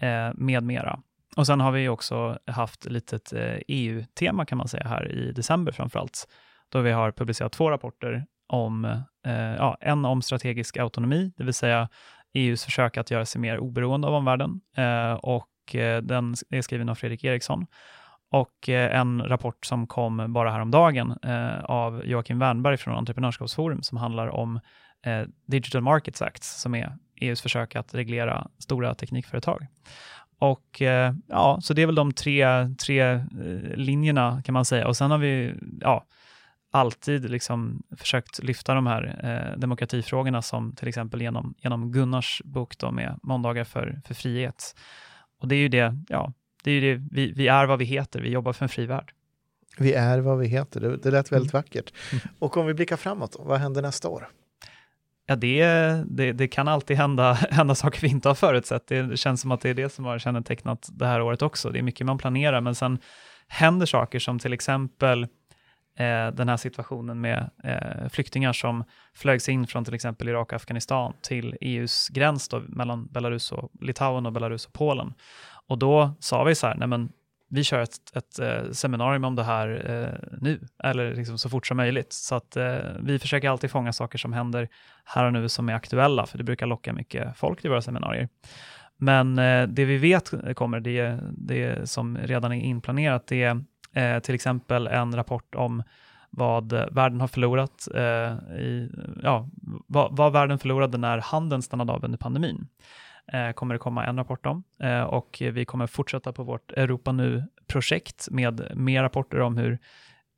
Speaker 4: eh, med mera. Och sen har vi också haft ett litet eh, EU-tema kan man säga här i december framförallt, då vi har publicerat två rapporter om, eh, ja, en om strategisk autonomi, det vill säga EUs försök att göra sig mer oberoende av omvärlden eh, och eh, den är skriven av Fredrik Eriksson. Och eh, en rapport som kom bara häromdagen eh, av Joakim Wernberg från Entreprenörskapsforum som handlar om eh, Digital Markets Act som är EUs försök att reglera stora teknikföretag. Och eh, ja, så det är väl de tre, tre eh, linjerna kan man säga. Och sen har vi ja, alltid liksom försökt lyfta de här eh, demokratifrågorna som till exempel genom, genom Gunnars bok då med Måndagar för, för frihet. Och det är ju det, ja, det är ju det, vi, vi är vad vi heter, vi jobbar för en fri värld.
Speaker 3: Vi är vad vi heter, det, det lät väldigt vackert. Och om vi blickar framåt, vad händer nästa år?
Speaker 4: Ja, det, det, det, kan alltid hända, [LAUGHS] hända saker vi inte har förutsett. Det känns som att det är det som har kännetecknat det här året också. Det är mycket man planerar, men sen händer saker som till exempel eh, den här situationen med eh, flyktingar som flögs in från till exempel Irak och Afghanistan till EUs gräns då, mellan Belarus och Litauen och Belarus och Polen. Och då sa vi så här, nej men vi kör ett, ett eh, seminarium om det här eh, nu, eller liksom så fort som möjligt. Så att eh, vi försöker alltid fånga saker som händer här och nu som är aktuella, för det brukar locka mycket folk till våra seminarier. Men eh, det vi vet kommer, det, det som redan är inplanerat, det är eh, till exempel en rapport om vad världen har förlorat, eh, i, ja, vad, vad världen förlorade när handeln stannade av under pandemin Eh, kommer det komma en rapport om. Eh, och vi kommer fortsätta på vårt Europa Nu-projekt med mer rapporter om hur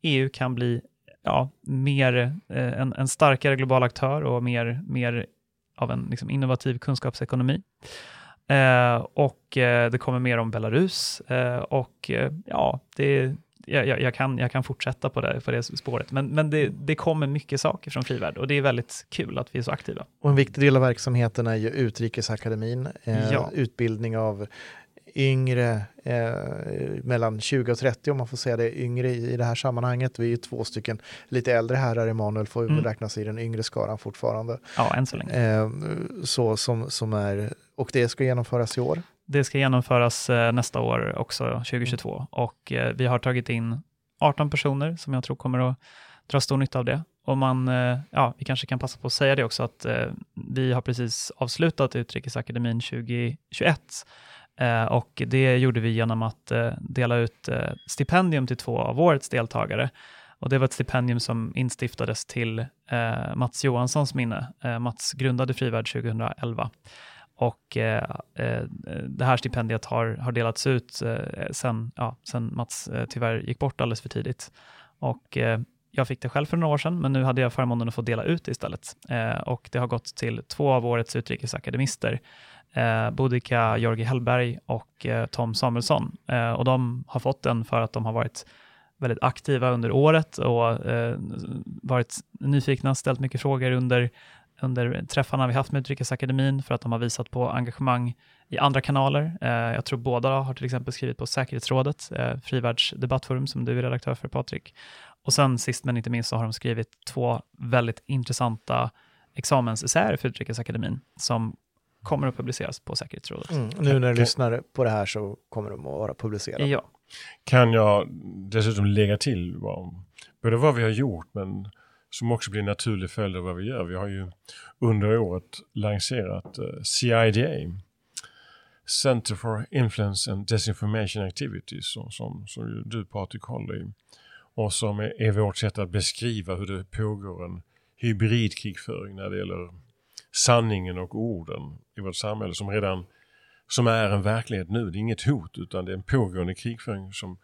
Speaker 4: EU kan bli ja, mer, eh, en, en, starkare global aktör och mer, mer av en liksom, innovativ kunskapsekonomi. Eh, och eh, det kommer mer om Belarus eh, och eh, ja, det jag, jag, kan, jag kan fortsätta på det, på det spåret. Men, men det, det kommer mycket saker från Frivärd och det är väldigt kul att vi är så aktiva.
Speaker 3: Och en viktig del av verksamheten är ju Utrikesakademin, eh, ja. utbildning av yngre, eh, mellan 20 och 30 om man får säga det, yngre i, i det här sammanhanget. Vi är ju två stycken lite äldre herrar, Emanuel får mm. räknas i den yngre skaran fortfarande.
Speaker 4: Ja, än så länge.
Speaker 3: Eh, så som, som är, och det ska genomföras i år.
Speaker 4: Det ska genomföras eh, nästa år också, 2022. Mm. Och eh, vi har tagit in 18 personer som jag tror kommer att dra stor nytta av det. Och man, eh, ja, vi kanske kan passa på att säga det också, att vi har precis avslutat Utrikesakademin 2021. och det gjorde vi genom att dela ut stipendium till två av årets deltagare. Och det var ett stipendium som instiftades till Mats Johanssons minne. Mats grundade Frivärd 2011. Och eh, eh, det här stipendiet har, har delats ut eh, sen, ja, sen Mats eh, tyvärr gick bort alldeles för tidigt. Och eh, jag fick det själv för några år sedan, men nu hade jag förmånen att få dela ut det istället. Eh, och det har gått till två av årets utrikesakademister, eh, Bodika Jorgi Hellberg och eh, Tom Samuelsson. Eh, och de har fått den för att de har varit väldigt aktiva under året och eh, varit nyfikna, ställt mycket frågor under under träffarna vi haft med Utrikesakademin för att de har visat på engagemang i andra kanaler. Eh, jag tror båda har till exempel skrivit på säkerhetsrådet, eh, Frivärds debattforum som du är redaktör för Patrik. Och sen sist men inte minst så har de skrivit två väldigt intressanta examensessäer för Utrikesakademin som kommer att publiceras på säkerhetsrådet. Mm,
Speaker 3: nu när du lyssnar på det här så kommer de att vara publicerade.
Speaker 4: Ja.
Speaker 1: Kan jag dessutom lägga till både vad vi har gjort men som också blir en naturlig följd av vad vi gör. Vi har ju under året lanserat eh, CIDA, Center for Influence and Disinformation Activities, som, som, som du Patrik håller i. Och som är, är vårt sätt att beskriva hur det pågår en hybridkrigföring när det gäller sanningen och orden i vårt samhälle som redan som är en verklighet nu. Det är inget hot utan det är en pågående krigföring som,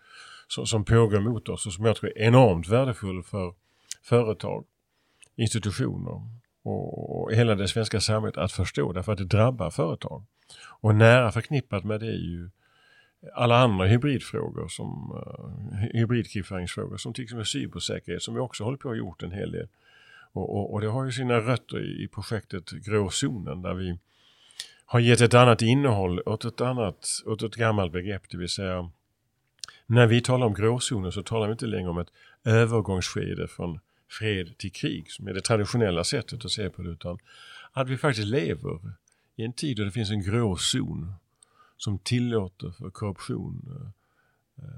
Speaker 1: som, som pågår mot oss och som jag tror är enormt värdefull för företag, institutioner och hela det svenska samhället att förstå därför att det drabbar företag. Och nära förknippat med det är ju alla andra hybridfrågor som uh, hybridkrigföringsfrågor som till exempel cybersäkerhet som vi också håller på att gjort en hel del. Och, och, och det har ju sina rötter i, i projektet Gråzonen där vi har gett ett annat innehåll åt ett annat, åt ett gammalt begrepp, det vill säga när vi talar om gråzonen så talar vi inte längre om ett övergångsskede från fred till krig som är det traditionella sättet att se på det utan att vi faktiskt lever i en tid då det finns en grå zon som tillåter för korruption, eh, eh,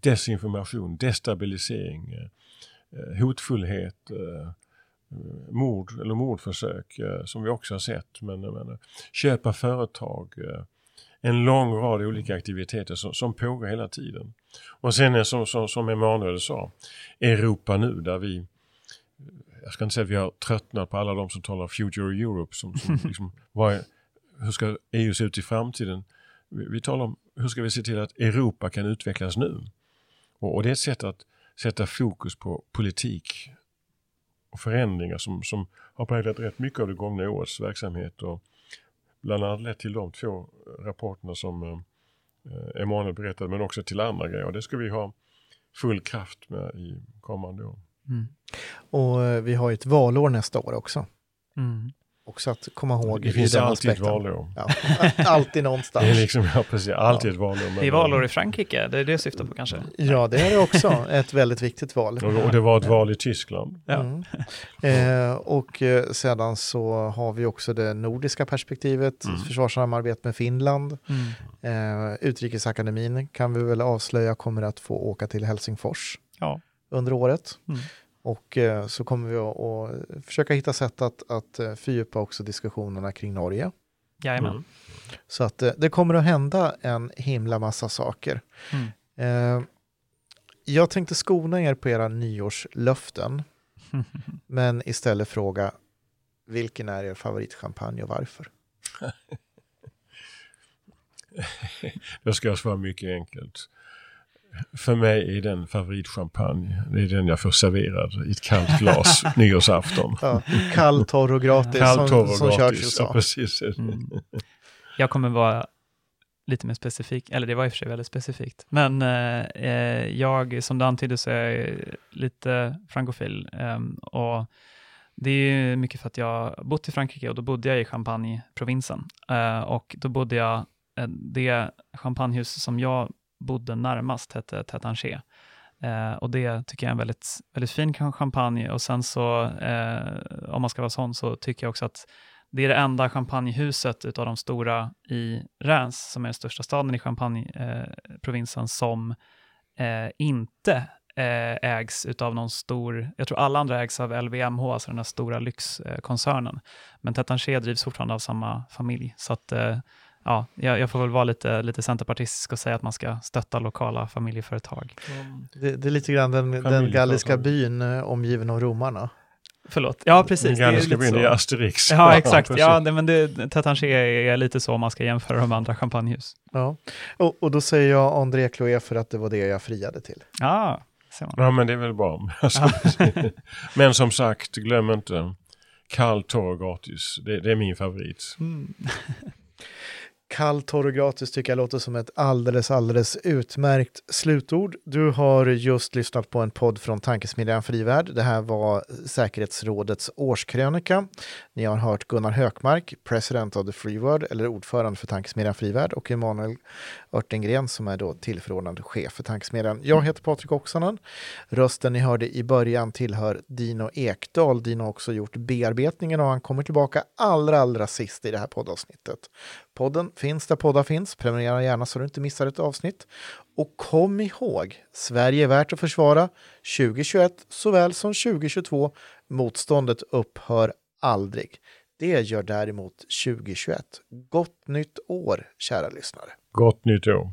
Speaker 1: desinformation, destabilisering, eh, hotfullhet, mord eller mordförsök som vi också har sett. Men, men köpa företag, en lång rad olika aktiviteter som, som pågår hela tiden. Och sen är som, som, som Emanuel sa, Europa nu där vi jag ska inte säga att vi har tröttnat på alla de som talar Future Europe. Som, som [LAUGHS] liksom, är, hur ska EU se ut i framtiden? Vi, vi, talar om hur ska vi se till att Europa kan utvecklas nu? Och, och det är ett sätt att sätta fokus på politik och förändringar som, som har präglat rätt mycket av det gångna årets verksamhet och bland annat lett till de två rapporterna som eh, Emanuel berättade men också till andra grejer. Och det ska vi ha full kraft med i kommande år.
Speaker 4: Mm.
Speaker 3: Och eh, vi har ju ett valår nästa år också.
Speaker 4: Mm.
Speaker 3: Också att komma ihåg
Speaker 1: Det
Speaker 3: i
Speaker 1: finns
Speaker 3: den
Speaker 1: alltid ett
Speaker 3: aspekten.
Speaker 1: valår.
Speaker 3: Ja, alltid någonstans. [LAUGHS]
Speaker 1: Det är liksom, ja precis, alltid ett valår. men-
Speaker 4: Det är valår i Frankrike, det är det jag syftar på kanske?
Speaker 3: Ja, det är det också. Ett väldigt viktigt val.
Speaker 1: Och och det var ett val i Tyskland.
Speaker 4: Ja.
Speaker 3: Mm. Eh, och eh, sedan så har vi också det nordiska perspektivet,
Speaker 1: Mm.
Speaker 3: försvarssamarbete med Finland.
Speaker 4: Mm.
Speaker 3: Eh, Utrikesakademin kan vi väl avslöja kommer att få åka till Helsingfors
Speaker 4: Ja.
Speaker 3: Under året.
Speaker 4: Mm.
Speaker 3: Och eh, så kommer vi att, att försöka hitta sätt att, att eh, fördjupa också diskussionerna kring Norge.
Speaker 4: Jajamän.
Speaker 1: Mm.
Speaker 3: Så att eh, det kommer att hända en himla massa saker.
Speaker 4: Mm.
Speaker 3: Eh, jag tänkte skona er på era nyårslöften, [LAUGHS] men istället fråga vilken är er favoritchampagne och varför? [LAUGHS]
Speaker 1: Då ska jag svara mycket enkelt. För mig är den favoritchampagne, det är den jag får serverad i ett kallt glas [LAUGHS] nyårsafton.
Speaker 3: Ja, kall, torr och gratis
Speaker 1: Kall,
Speaker 3: som,
Speaker 1: torr
Speaker 3: som
Speaker 1: och
Speaker 3: Churchill
Speaker 1: gratis. Ja,
Speaker 3: sa.
Speaker 1: precis.
Speaker 4: Mm. [LAUGHS] Jag kommer vara lite mer specifik, eller det var i och för sig väldigt specifikt. Men eh, eh, jag, som du antydde, så är jag lite frankofil. ehm, och det är mycket för att jag har bott i Frankrike och då bodde jag i Champagne-provinsen. Eh, och då bodde jag, eh, det champagnehus som jag bodde närmast hette Tétanger. Eh, och det tycker jag är en väldigt, väldigt fin champagne. Och sen så, eh, om man ska vara sån, så tycker jag också att det är det enda champagnehuset utav de stora i Reims, som är den största staden i Champagne-provinsen, eh, som eh, inte eh, ägs utav någon stor, jag tror alla andra ägs av LVMH, alltså den här stora lyxkoncernen. Men Tétanger drivs fortfarande av samma familj. Så att, eh, ja, jag, jag får väl vara lite, lite centerpartistisk och säga att man ska stötta lokala familjeföretag.
Speaker 3: Det, det är lite grann den, den galliska byn eh, omgiven av romarna.
Speaker 4: Förlåt, ja precis.
Speaker 1: Den galliska byn är Asterix.
Speaker 4: Ja, exakt. Ja, det, men det, Tétanger är lite så om man ska jämföra de andra champagnehus.
Speaker 3: Ja. Och, och då säger jag André Chloé för att det var det jag friade till.
Speaker 4: Ja, ser man.
Speaker 1: Ja, men det är väl bra. [LAUGHS] Men som sagt, glöm inte kall, torr och gratis. Det, det är min favorit.
Speaker 4: Mm. [LAUGHS]
Speaker 3: Kall, torr och gratis tycker jag låter som ett alldeles, alldeles utmärkt slutord. Du har just lyssnat på en podd från Tankesmedjan Frivärd. Det här var säkerhetsrådets årskrönika. Ni har hört Gunnar Hökmark, president of the Free World, eller ordförande för Tankesmedjan Frivärd, och Emanuel Örtengren som är då tillförordnad chef för Tankesmedjan. Jag heter Patrik Oksanen. Rösten ni hörde i början tillhör Dino Ekdal. Dino har också gjort bearbetningen och han kommer tillbaka allra, allra sist i det här poddavsnittet. Podden finns där poddar finns. Prenumerera gärna så du inte missar ett avsnitt. Och kom ihåg, Sverige är värt att försvara 2021 såväl som 2022. Motståndet upphör aldrig. Det gör däremot 2021. Gott nytt år, kära lyssnare.
Speaker 1: Gott nytt år.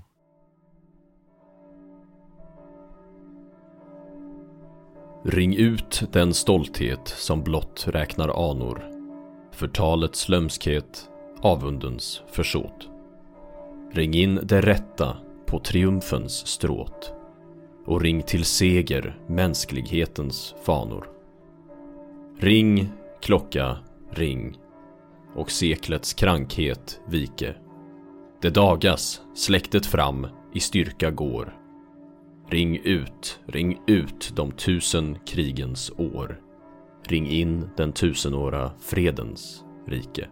Speaker 2: Ring ut den stolthet som blott räknar anor. Förtalets lömskhet, avundens försåt. Ring in det rätta på triumfens stråt. Och ring till seger mänsklighetens fanor. Ring, klocka, ring. Och seklets krankhet vike. Det dagas, släktet fram, i styrka går. Ring ut, ring ut de tusen krigens år. Ring in den tusenåra fredens rike.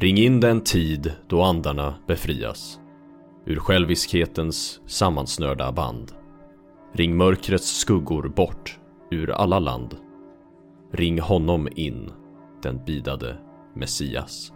Speaker 2: Ring in den tid då andarna befrias ur själviskhetens sammansnörda band. Ring mörkrets skuggor bort ur alla land. Ring honom in, den bidade Messias.